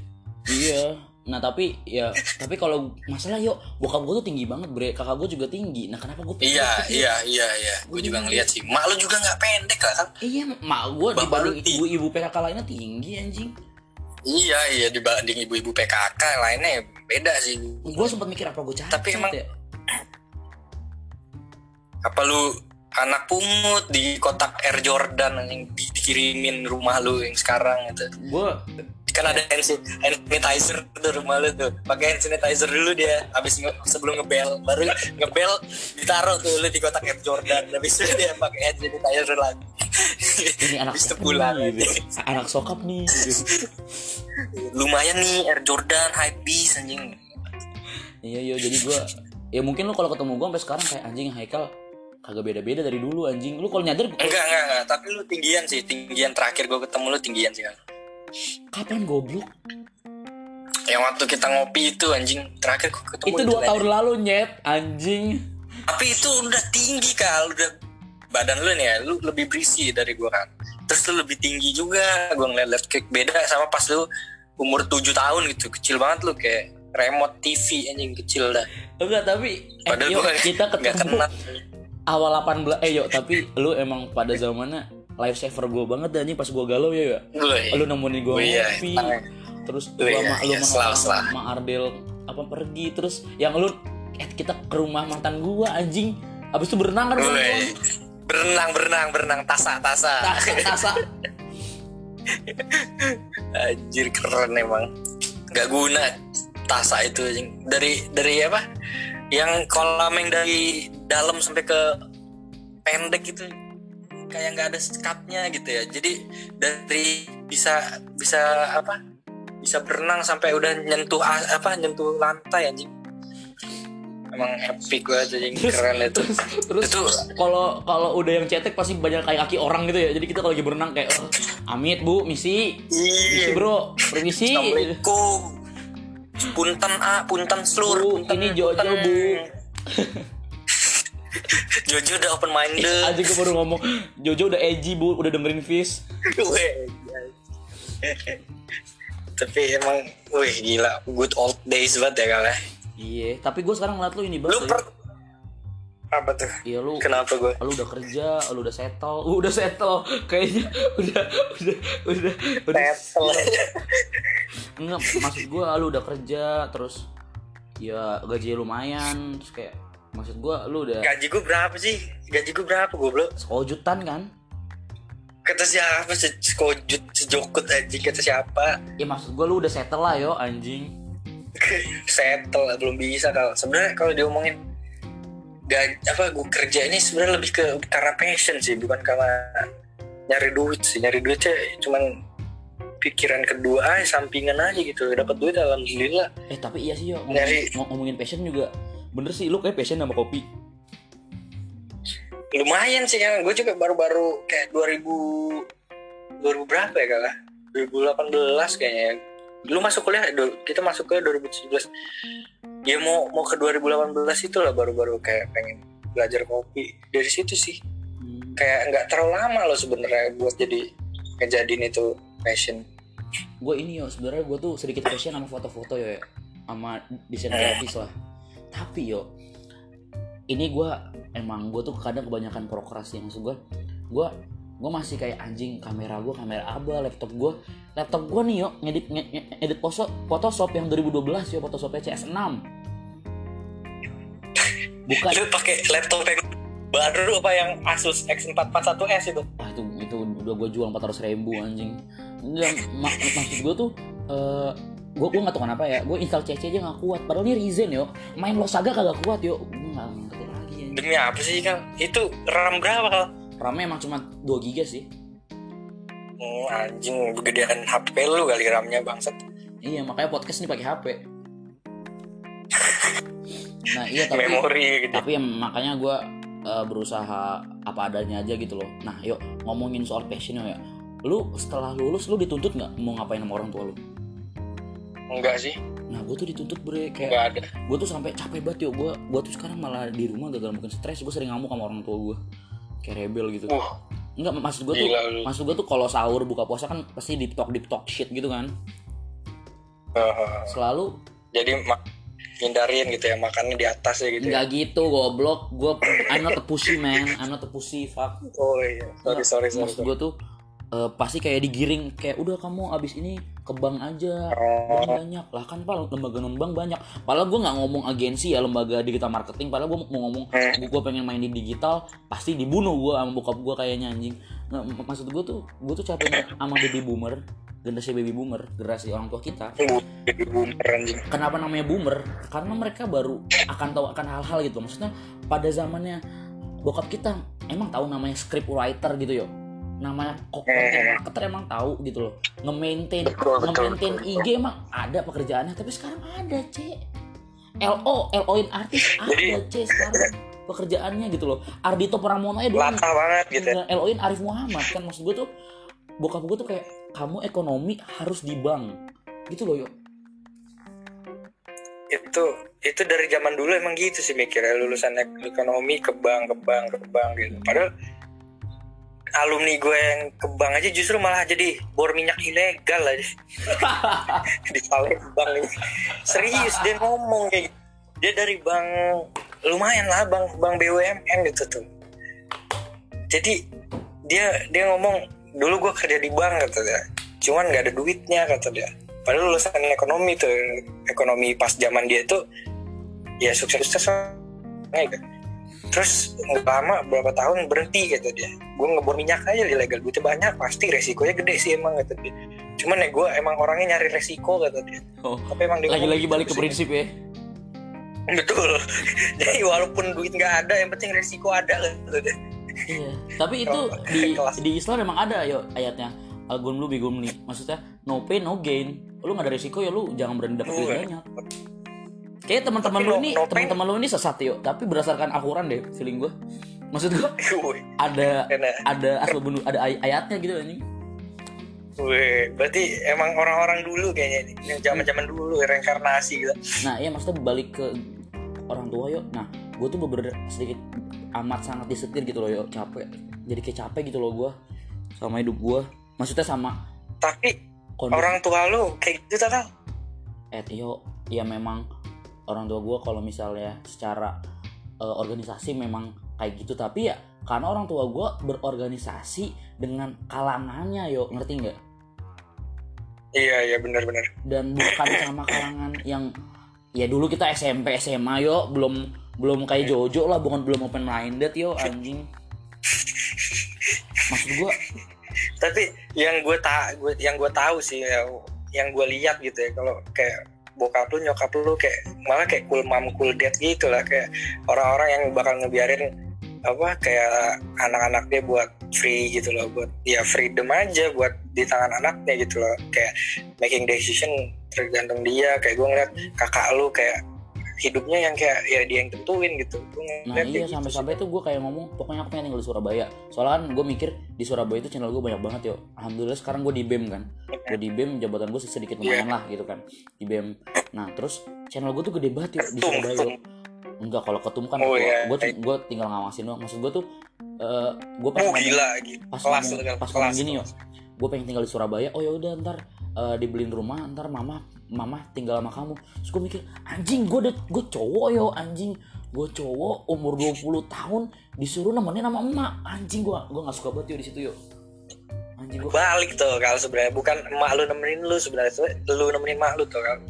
A: Iya nah tapi ya tapi kalau masalah yuk bokap gue tuh tinggi banget bre. Kakak gue juga tinggi. Nah kenapa gue
B: iya iya iya iya. Gue juga ngeliat sih. Mak lu juga nggak pendek lah kan?
A: Iya mak gue dibanding
B: lu tinggi.
A: ibu-ibu PKK lainnya tinggi anjing.
B: Iya iya dibanding ibu-ibu PKK lainnya beda sih.
A: Gue sempat mikir apa gue cacat
B: Tapi emang-
A: ya *clears throat*
B: apa lu anak pungut di kotak Air Jordan yang di- dikirimin rumah lu yang sekarang itu
A: gue
B: kan ada hand san- hand sanitizer tuh rumah lu tuh. Pakai hand sanitizer dulu dia habis nge- sebelum ngebel baru ngebel ditaruh tuh lu di kotak Air Jordan. Habis itu dia pakai hand sanitizer lagi.
A: Ini anak
B: habis
A: sokap
B: pulang.
A: gitu. anak sokap nih gitu.
B: lumayan nih Air Jordan hype beast anjing.
A: Iya iya jadi gue ya mungkin lu kalau ketemu gue sampai sekarang kayak anjing Haikal kagak beda-beda dari dulu anjing. Lu kalau nyadar
B: enggak enggak enggak. Tapi lu tinggian sih. Tinggian terakhir gue ketemu lu tinggian sih
A: kapan goblok?
B: Yang waktu kita ngopi itu anjing. Terakhir gue ketemu
A: itu dua tahun lalu nyet anjing.
B: Tapi itu udah tinggi kal udah badan lu nih ya lu lebih berisi dari gua kan terus lu lebih tinggi juga. Gua ngeliat kayak beda sama pas lu umur 7 tahun gitu. Kecil banget lu kayak remote TV anjing. Kecil dah.
A: Enggak tapi eh,
B: padahal
A: yuk,
B: gua
A: kita *laughs* ketemu awal 18 eh yuk tapi lu emang pada zamannya life saver gue banget dan anjing pas gue galau ya ya?
B: Gue
A: lu nemenin gue
B: Oh iya,
A: ngopi
B: tenang.
A: terus gua
B: iya,
A: sama lu
B: iya,
A: sama sama Ardel apa pergi terus yang lu eh, kita ke rumah mantan gua anjing. Abis itu berenang kan berenang
B: berenang berenang berenang tasa tasa.
A: Tasa tasa. *laughs*
B: Anjir keren emang. Nggak guna tasa itu anjing. Dari dari apa yang kolam yang dari dalam sampai ke pendek gitu kayak nggak ada sekatnya gitu ya. Jadi dari bisa bisa apa? Bisa berenang sampai udah nyentuh apa nyentuh lantai anjing. Emang epic banget anjing. Keren itu.
A: terus
B: itu
A: kalau kalau udah yang cetek pasti banyak kayak kaki orang gitu ya. Jadi kita kalau lagi berenang kayak oh, amit bu misi. Misi
B: iya
A: bro permisi.
B: Assalamualaikum punten a punten slur
A: Bu,
B: punten,
A: ini Jojo,
B: punten.
A: Bu. *laughs*
B: Jojo udah open minded
A: aja gue baru ngomong. Jojo udah edgy bu. Udah dengerin Fish
B: Weh, tapi emang wih gila. Good old days banget ya kali
A: iya tapi gue sekarang ngeliat lu ini
B: lu
A: banget
B: per apa tuh?
A: Iya lu
B: kenapa gue
A: lu udah kerja lu udah settle. Lu udah settle. Kayaknya udah udah udah udah. *laughs* Enggak maksud gue lu udah kerja terus ya gaji lumayan terus kayak maksud gue lu udah
B: gaji gue berapa sih? Gaji gue berapa gue belum
A: sekojutan kan?
B: Kata siapa Se- sekojut sejokut aja kata siapa?
A: Ya maksud gue lu udah settle lah yo anjing. *laughs*
B: Settle belum bisa kalau sebenarnya kalau diomongin gak apa gue kerja ini sebenarnya lebih ke karena passion sih bukan karena nyari duit sih. Nyari duitnya cuman pikiran kedua aja sampingan aja gitu dapat duit alhamdulillah.
A: Eh tapi iya sih yo.
B: Nyari-
A: ngomongin, ngomongin passion juga bener sih lu kayak passion sama kopi.
B: Lumayan sih kan gue juga baru-baru kayak 2000 2000 berapa ya kalah 2018 kayaknya. Lu masuk kuliah kita masuk kuliah 2017 ya mau mau ke 2018 itu lah baru-baru kayak pengen belajar kopi. Dari situ sih.
A: Hmm.
B: kayak nggak terlalu lama loh sebenarnya buat jadi ngejadiin itu passion.
A: Gue ini yo sebenarnya gue tuh sedikit passion sama foto-foto yo ya. Sama desain grafis lah. Tapi yo ini gue emang gue tuh kadang kebanyakan prokrasi maksud gue gue gue masih kayak anjing kamera gue kamera aba laptop gue laptop gue nih yo ngedit nge- nge- edit foto Photoshop yang 2012 yo Photoshop CS6 bukan.
B: Lu pakai laptop yang baru apa yang Asus X441S itu?
A: Ah itu itu udah gue jual 400 ribu anjing. Enggak, mak- maksud gue tuh eh gue gue nggak tahu kenapa ya. Gue install CC aja nggak kuat. Padahal ini Ryzen yo. Main Losaga kagak kuat yo. Gue nggak ngerti lagi anjing.
B: demi apa sih kan itu RAM berapa kal
A: RAM-nya emang cuma 2 giga sih.
B: Hmm, anjing gedean HP lu kali RAM-nya bangsat.
A: Iya makanya podcast ini pakai HP nah iya tapi
B: memori gitu.
A: tapi ya makanya gue berusaha apa adanya aja gitu loh. Nah yuk ngomongin soal passion ya. Lu setelah lulus lu dituntut nggak mau ngapain sama orang tua lu?
B: Enggak sih.
A: Nah gue tuh dituntut bre kayak
B: enggak ada.
A: gue tuh sampai capek banget yo gue gue tuh sekarang malah di rumah gagal mungkin stres. Gue sering ngamuk sama orang tua gue kayak rebel gitu.
B: Uh
A: enggak maksud gue tuh
B: lu.
A: maksud gue tuh kalau sahur buka puasa kan pasti deep talk deep talk shit gitu kan.
B: Uh,
A: selalu
B: jadi mak hindarin gitu ya makannya di atas ya gitu ya.
A: nggak gitu goblok. Gue I'm not a pussy man. I'm not a pussy fuck.
B: Oh iya sorry sorry sorry,
A: maksud gue tuh eh, pasti kayak digiring kayak udah kamu abis ini ke bank aja.
B: Oh.
A: Banyak. Lah kan pak lembaga non bank banyak. Padahal gue nggak ngomong agensi ya lembaga digital marketing. Padahal gue mau ngomong
B: Hmm.
A: gue pengen main di digital pasti dibunuh gue sama bokap gue kayaknya anjing nggak mak- maksud gue tuh gue tuh capek sama baby boomer generasi baby boomer generasi orang tua kita.
B: Jadi boomer anjing.
A: Kenapa namanya boomer? Karena mereka baru akan tahu akan hal-hal gitu. Maksudnya pada zamannya bokap kita emang tahu namanya script writer gitu yo. Namanya kok content marketer emang tahu gitu loh. Nge-maintain
B: Betul,
A: nge-maintain
B: betul,
A: IG emang ada pekerjaannya tapi sekarang ada c LO LO-in artis ada c sekarang pekerjaannya gitu loh. Ardito Pramono ya dulu.
B: Latah banget gitu ya.
A: LO-in Arif Muhammad kan maksud gue tuh bokap gue tuh kayak kamu ekonomi harus di bank. Gitu loh yo
B: itu itu dari zaman dulu emang gitu sih mikirnya lulusan ek- ekonomi ke bank ke bank ke bank gitu. Padahal alumni gue yang ke bank aja justru malah jadi bor minyak ilegal aja. *laughs* Di Palembang ini. Serius dia ngomong kayak gitu. dia dari bank lumayan lah bank bank BUMN gitu tuh. Jadi dia dia ngomong dulu gue kerja di bank kata dia. Cuman nggak ada duitnya kata dia. Padahal lulusan ekonomi tuh ekonomi pas zaman dia tuh ya sukses sukses gitu. terus nggak lama berapa tahun berhenti gitu dia. Gue ngebor minyak aja ilegal duitnya banyak pasti resikonya gede sih emang gitu dia. Cuman ya gue emang orangnya nyari resiko gitu dia.
A: Oh.
B: Tapi emang dia
A: lagi-lagi
B: ngomong
A: balik ke
B: gitu
A: prinsip ya
B: betul *laughs* jadi walaupun duit nggak ada yang penting resiko ada gitu deh
A: Iya. Tapi itu
B: Kalau
A: di
B: kelas.
A: di Islam memang ada yo ayatnya. Algun lu bigum li. Maksudnya no pain no gain. Lu gak ada risiko ya lu jangan berani dapat duit banyak. Kayak teman-teman lu
B: no-
A: ini,
B: no
A: teman-teman lu ini sesat yo. Tapi berdasarkan Al-Quran deh, feeling gue. Maksud gue *laughs* ada ada asal bunuh ada ay- ayatnya gitu anjing.
B: Wih, berarti emang orang-orang dulu kayaknya ini, yang zaman-zaman dulu reinkarnasi gitu.
A: Nah, iya maksudnya balik ke orang tua yo. Nah, gue tuh bener sedikit amat sangat disetir gitu loh yo, capek. Jadi kayak capek gitu loh gue sama hidup gue. Maksudnya sama
B: Tapi
A: kondisi
B: orang tua lu kayak gitu Kal?
A: eh yo ya memang orang tua gue kalau misalnya secara eh, organisasi memang kayak gitu tapi ya karena orang tua gue berorganisasi dengan kalangannya yo ngerti nggak
B: Iya, iya benar-benar.
A: dan bukan sama kalangan yang ya dulu kita SMP SMA yo. Belum belum kayak Jojo lah bukan belum open minded yo anjing. Maksud gue
B: Tapi yang gue tak gue yang gue tahu sih ya, yang gue lihat gitu ya kalau kayak bokap lu nyokap lu kayak malah kayak cool mom cool dad gitu lah. Kayak orang-orang yang bakal ngebiarin apa kayak anak-anak dia buat free gitu loh buat ya freedom aja buat di tangan anaknya gitu loh kayak making decision tergantung dia kayak gue ngeliat kakak lu kayak hidupnya yang kayak ya dia yang tentuin gitu Gua
A: Nah
B: ngeliat
A: iya
B: gitu
A: sampai-sampai tuh gue kayak ngomong pokoknya aku pengen tinggal di Surabaya. Soalnya kan gue mikir di Surabaya itu channel gue banyak banget yo. Alhamdulillah sekarang gue di BEM kan. Gue di BEM jabatan gue sedikit lumayan lah gitu kan di BEM. Nah terus channel gue tuh gede banget yo di Surabaya.
B: ketum.
A: Enggak kalau ketum kan
B: Oh,
A: gue
B: iya.
A: gue tinggal ngawasin doang. Maksud gue tuh eh gue pas
B: Oh
A: ngomong-
B: gila gitu.
A: pas
B: kelas
A: ngomong,
B: dengan
A: pas
B: kelas.
A: gini yo gue pengen tinggal di Surabaya oh ya udah ntar eh, dibeliin rumah ntar mama mama tinggal sama kamu terus gue mikir anjing gue udah gue cowok yo anjing gue cowok umur 20 tahun disuruh nemenin sama emak anjing gue gue nggak suka banget yo di situ yo anjing gue
B: balik tuh kalau sebenarnya bukan emak lu nemenin lu sebenarnya lu nemenin emak lu tuh kan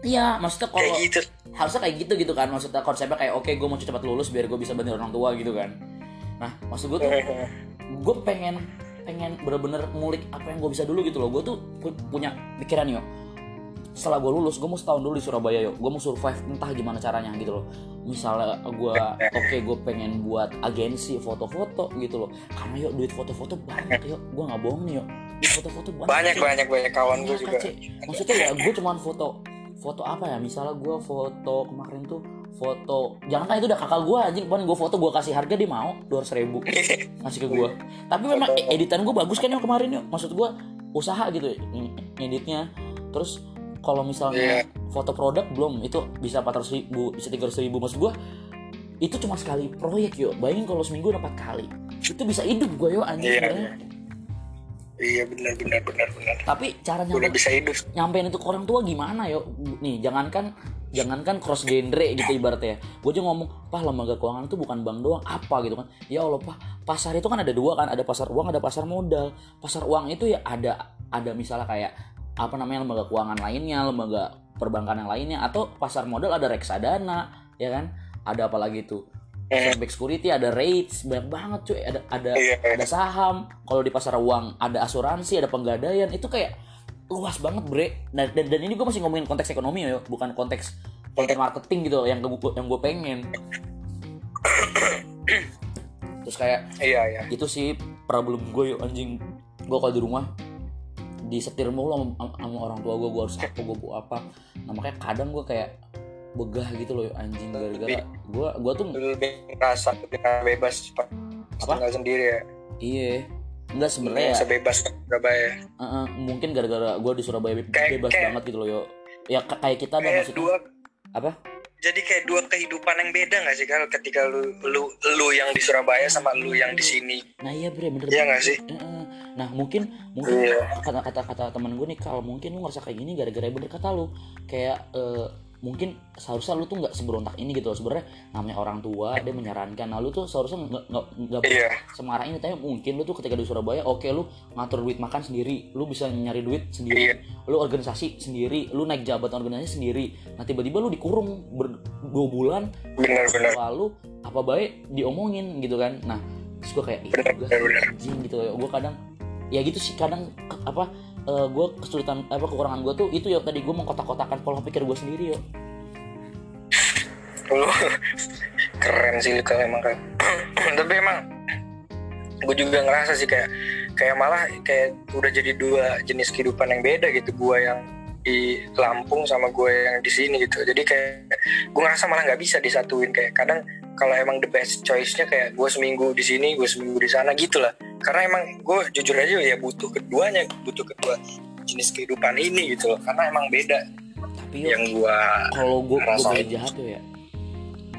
A: iya. Maksudnya kalau
B: kayak gitu.
A: harusnya kayak gitu gitu kan maksudnya konsepnya kayak oke gue mau cepat lulus biar gue bisa bantu orang tua gitu kan. Nah maksud gue tuh *laughs* gue pengen pengen bener-bener ngulik apa yang gue bisa dulu gitu loh. Gue tuh pu- punya pikiran yo. Setelah gue lulus gue mau setahun dulu di Surabaya yo. Gue mau survive entah gimana caranya gitu loh. Misalnya gue oke gue pengen buat agensi foto-foto gitu loh. Karena yo duit foto-foto banyak yo. Gue nggak bohong nih yo. Duit foto-foto banyak
B: banyak
A: yo.
B: banyak banyak kawan gue
A: Iya,
B: juga.
A: Maksudnya ya gue cuman foto foto apa ya? Misalnya gue foto kemarin tuh foto jangan kan itu udah kakak gue anjing. Kemarin gue foto gue kasih harga dia mau dua ribu. *laughs* Ngasih ke gue tapi memang e- editan gue bagus kan yang kemarin yuk. Maksud gue usaha gitu ngeditnya. Terus kalau misalnya foto produk belum. Itu bisa 400 ribu bisa 300 ribu. Maksud gue itu cuma sekali proyek yuk. Bayangin kalau seminggu dapat kali. Itu bisa hidup gue yuk anjing
B: Iya,
A: sebenarnya.
B: Iya benar benar benar benar.
A: Tapi caranya
B: udah bisa hidup.
A: nyampein itu ke orang tua gimana yo? Nih jangankan jangankan cross genre gitu ibaratnya. Gue juga ngomong pah lembaga keuangan itu bukan bank doang apa? gitu kan. Ya allah pah pasar itu kan ada dua kan ada pasar uang ada pasar modal. Pasar uang itu ya ada ada misalnya kayak apa namanya lembaga keuangan lainnya lembaga perbankan yang lainnya atau pasar modal ada reksadana ya kan? Ada apa lagi tuh Back security ada rates banyak banget cuy. Ada ada
B: Iya.
A: ada saham. Kalau di pasar uang ada asuransi ada penggadaian. Itu kayak luas banget bre. Dan, dan, dan ini gue masih ngomongin konteks ekonomi ya bukan konteks konten marketing gitu yang gue yang gue pengen. Terus kayak
B: iya iya.
A: itu sih problem gue yuk anjing. Gue kalau di rumah disetir mulu sama, sama orang tua gue gue harus apa gue buat apa. Nah makanya kadang gue kayak begah gitu loh anjing gara-gara. Gue gue tuh
B: lebih ngerasa lebih bebas
A: Apa?
B: tinggal sendiri ya.
A: Iya. Enggak sebenarnya ya.
B: sebebas Surabaya.
A: Eh, eh, mungkin gara-gara gue di Surabaya be-
B: Kayak-
A: bebas
B: kayak-
A: banget gitu loh yo. Ya ka- kayak kita ada
B: kayak
A: maksudnya
B: dua
A: apa?
B: Jadi kayak dua kehidupan yang beda gak sih kalau ketika lu lu lu yang di Surabaya sama lu yang di sini.
A: Nah iya bre bener
B: Iya nggak sih?
A: Eh. nah mungkin mungkin
B: Iya.
A: kata kata kata temen gue nih kalau mungkin lu ngerasa kayak gini gara-gara bener kata lu. Kayak eh, mungkin seharusnya lu tuh nggak seberontak ini gitu loh. Sebenarnya namanya orang tua dia menyarankan. Nah lu tuh seharusnya nggak nggak
B: Iya.
A: semarah ini. Tapi mungkin lu tuh ketika di Surabaya oke lu ngatur duit makan sendiri. Lu bisa nyari duit sendiri.
B: Iya.
A: lu organisasi sendiri. Lu naik jabatan organisasi sendiri. Nah tiba-tiba lu dikurung ber, dua bulan.
B: Bener-bener.
A: lalu apa baik diomongin gitu kan. Nah terus gue kayak iya juga anjing gitu. Gue kadang ya gitu sih kadang ke- apa gue kesulitan apa kekurangan gue tuh itu ya tadi gue mengkotak-kotakan pola pikir gue sendiri yo
B: Lu keren sih kalau emang kan. *clears throat* Tapi emang gue juga ngerasa sih kayak kayak malah kayak udah jadi dua jenis kehidupan yang beda gitu. Gue yang di Lampung sama gue yang di sini gitu. Jadi kayak gue ngerasa malah nggak bisa disatuin kayak kadang kalau emang the best choice-nya kayak gue seminggu di sini, gue seminggu di sana gitu lah. Karena emang gue jujur aja ya butuh keduanya, butuh kedua jenis kehidupan ini gitu loh. Karena emang beda
A: tapi
B: yang gue
A: kalau gue gue jahat tuh ya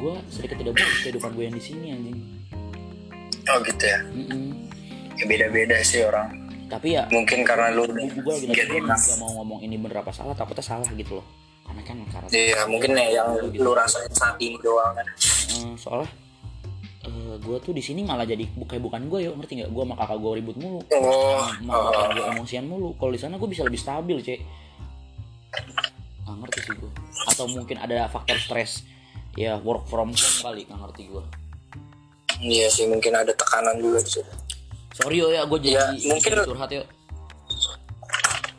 A: gue sedikit tidak bagus kehidupan gue yang di sini anjing
B: oh gitu ya.
A: Mm-mm.
B: ya beda-beda sih orang
A: tapi ya
B: mungkin karena lu
A: gue lagi gak mau ngomong ini bener apa salah takutnya salah gitu loh karena kan karena
B: iya mungkin ya yang lu rasain saat ini doang kan
A: Eh, soalnya gue tuh di sini malah jadi bu- kayak bukan gue yo ngerti nggak? Gue sama kakak gue ribut mulu.
B: Oh,
A: sama
B: oh.
A: kakak gue emosian mulu. Kalau di sana gue bisa lebih stabil cek. Nggak ngerti sih gue atau mungkin ada faktor stres. Ya work from home kali nggak ngerti gue
B: iya sih mungkin ada tekanan juga di situ.
A: Sorry yo ya gue jadi
B: Ya, mungkin-
A: curhat yo.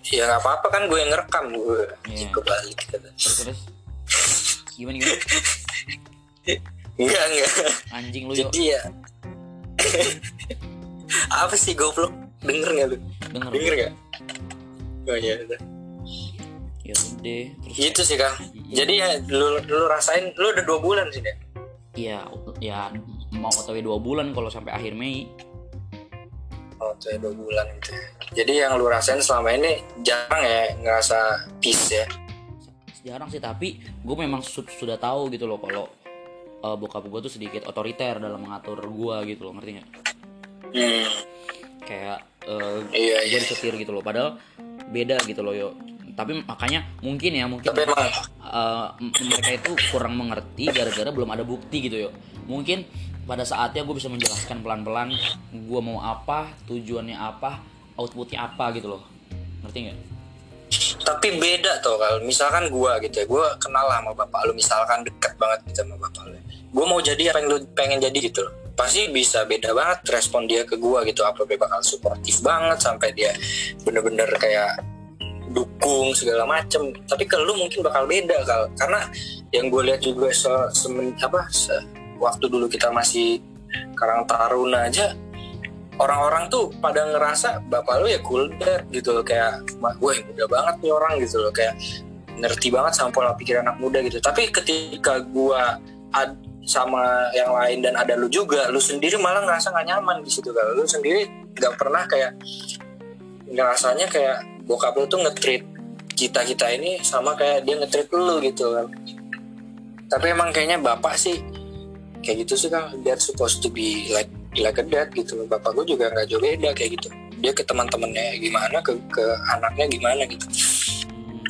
B: Ya nggak apa-apa kan gue yang ngerekam gue
A: Iya.
B: kebalik gitu.
A: terus terus. Gimana gimana *laughs*
B: enggak enggak.
A: Anjing lu
B: jadi ya. *laughs* Apa sih goblok? Denger nggak lu?
A: Denger
B: denger nggak? Oh iya udah.
A: ya udah terus
B: gitu sih kang jadi ya lu lu rasain lu udah dua bulan sih deh
A: ya ya mau otw dua bulan kalau sampai akhir Mei.
B: Oh tuh ya, dua bulan gitu ya. jadi yang lu rasain selama ini jarang ya ngerasa peace ya?
A: Jarang sih tapi gue memang su- sudah tahu gitu loh kalau uh, bokap gue tuh sedikit otoriter dalam mengatur gue gitu loh ngerti nggak?
B: Hmm.
A: kayak uh,
B: Iya,
A: gue
B: iya.
A: disetir gitu loh padahal beda gitu loh yo. Tapi makanya mungkin ya mungkin
B: tapi emang
A: uh, mereka itu kurang mengerti gara-gara belum ada bukti gitu yo. Mungkin pada saatnya gue bisa menjelaskan pelan-pelan gue mau apa tujuannya apa outputnya apa gitu loh. Ngerti nggak?
B: Tapi beda tuh kalau misalkan gua gitu ya gua kenal lah sama bapak lu misalkan deket banget gitu sama bapak lu gua mau jadi yang lu pengen jadi gitu loh. Pasti bisa beda banget respon dia ke gua gitu apa dia bakal suportif banget sampai dia bener-bener kayak dukung segala macem. Tapi ke lu mungkin bakal beda kal. Karena yang gue lihat juga se, semen- apa se- waktu dulu kita masih Karang Taruna aja orang-orang tuh pada ngerasa bapak lu ya cool dad gitu loh. Kayak gue muda banget nih orang gitu loh. Kayak ngerti banget sama pola pikir anak muda gitu. Tapi ketika gua ad, sama yang lain dan ada lu juga lu sendiri malah ngerasa nggak nyaman di situ. Kalau lu sendiri nggak pernah kayak ngerasanya kayak bokap lu tuh ngetreat kita kita ini sama kayak dia ngetreat lu gitu kan. Tapi emang kayaknya bapak sih kayak gitu sih kan dad supposed to be like like a dad gitu bapak gue juga nggak jauh beda kayak gitu. Dia ke teman-temannya gimana ke ke anaknya gimana gitu.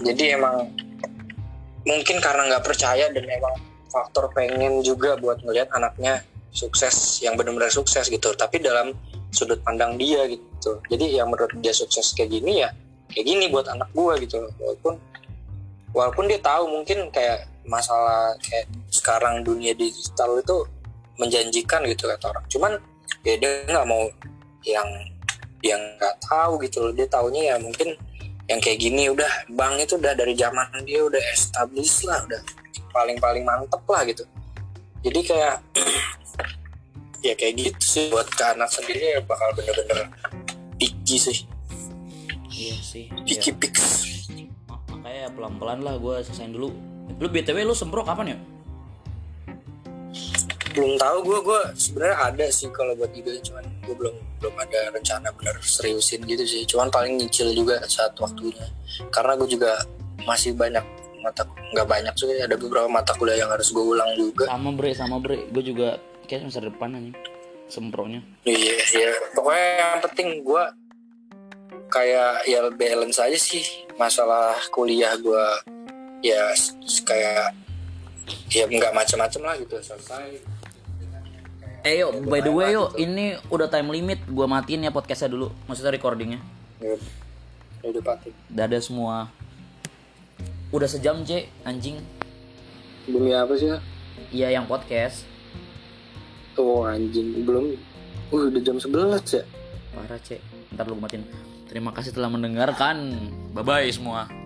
B: Jadi emang mungkin karena nggak percaya dan emang faktor pengen juga buat ngelihat anaknya sukses yang benar-benar sukses gitu. Tapi dalam sudut pandang dia gitu. Jadi yang menurut dia sukses kayak gini ya kayak gini buat anak gua gitu. Walaupun walaupun dia tahu mungkin kayak masalah kayak sekarang dunia digital itu menjanjikan gitu kata orang. Cuman ya dia nggak mau yang yang nggak tahu gitu loh. Dia taunya ya mungkin yang kayak gini udah bank itu udah dari zaman dia udah established lah udah paling paling mantep lah gitu. Jadi kayak *clears throat* ya kayak gitu sih buat ke anak sendiri ya bakal bener-bener picky sih.
A: Iya sih
B: picky
A: Iya.
B: picks
A: Ma- makanya pelan-pelan lah gue selesaiin dulu. Lu btw lu semprot kapan ya?
B: Belum tahu gue gue sebenarnya ada sih kalau buat ide cuman gue belum belum ada rencana bener seriusin gitu sih. Cuman paling nyicil juga saat waktunya. Karena gue juga masih banyak mata nggak banyak sih ada beberapa mata kuliah yang harus gue ulang juga.
A: Sama bre sama bre. Gue juga kayak semester depan aja semprotnya
B: iya iya. Pokoknya yang penting gue kayak ya balance aja sih masalah kuliah gue ya kayak ya nggak macam-macam lah gitu selesai.
A: Eh yo, by the way yo, ini udah time limit. Gua matiin ya podcastnya dulu. Maksudnya recordingnya.
B: ya ya udah pati
A: Dadah semua. Udah sejam c, anjing.
B: demi apa sih ya
A: Iya yang podcast.
B: oh anjing belum uh, udah jam 11 ya
A: Parah c. Ntar lu matiin. Terima kasih telah mendengarkan. Bye bye semua.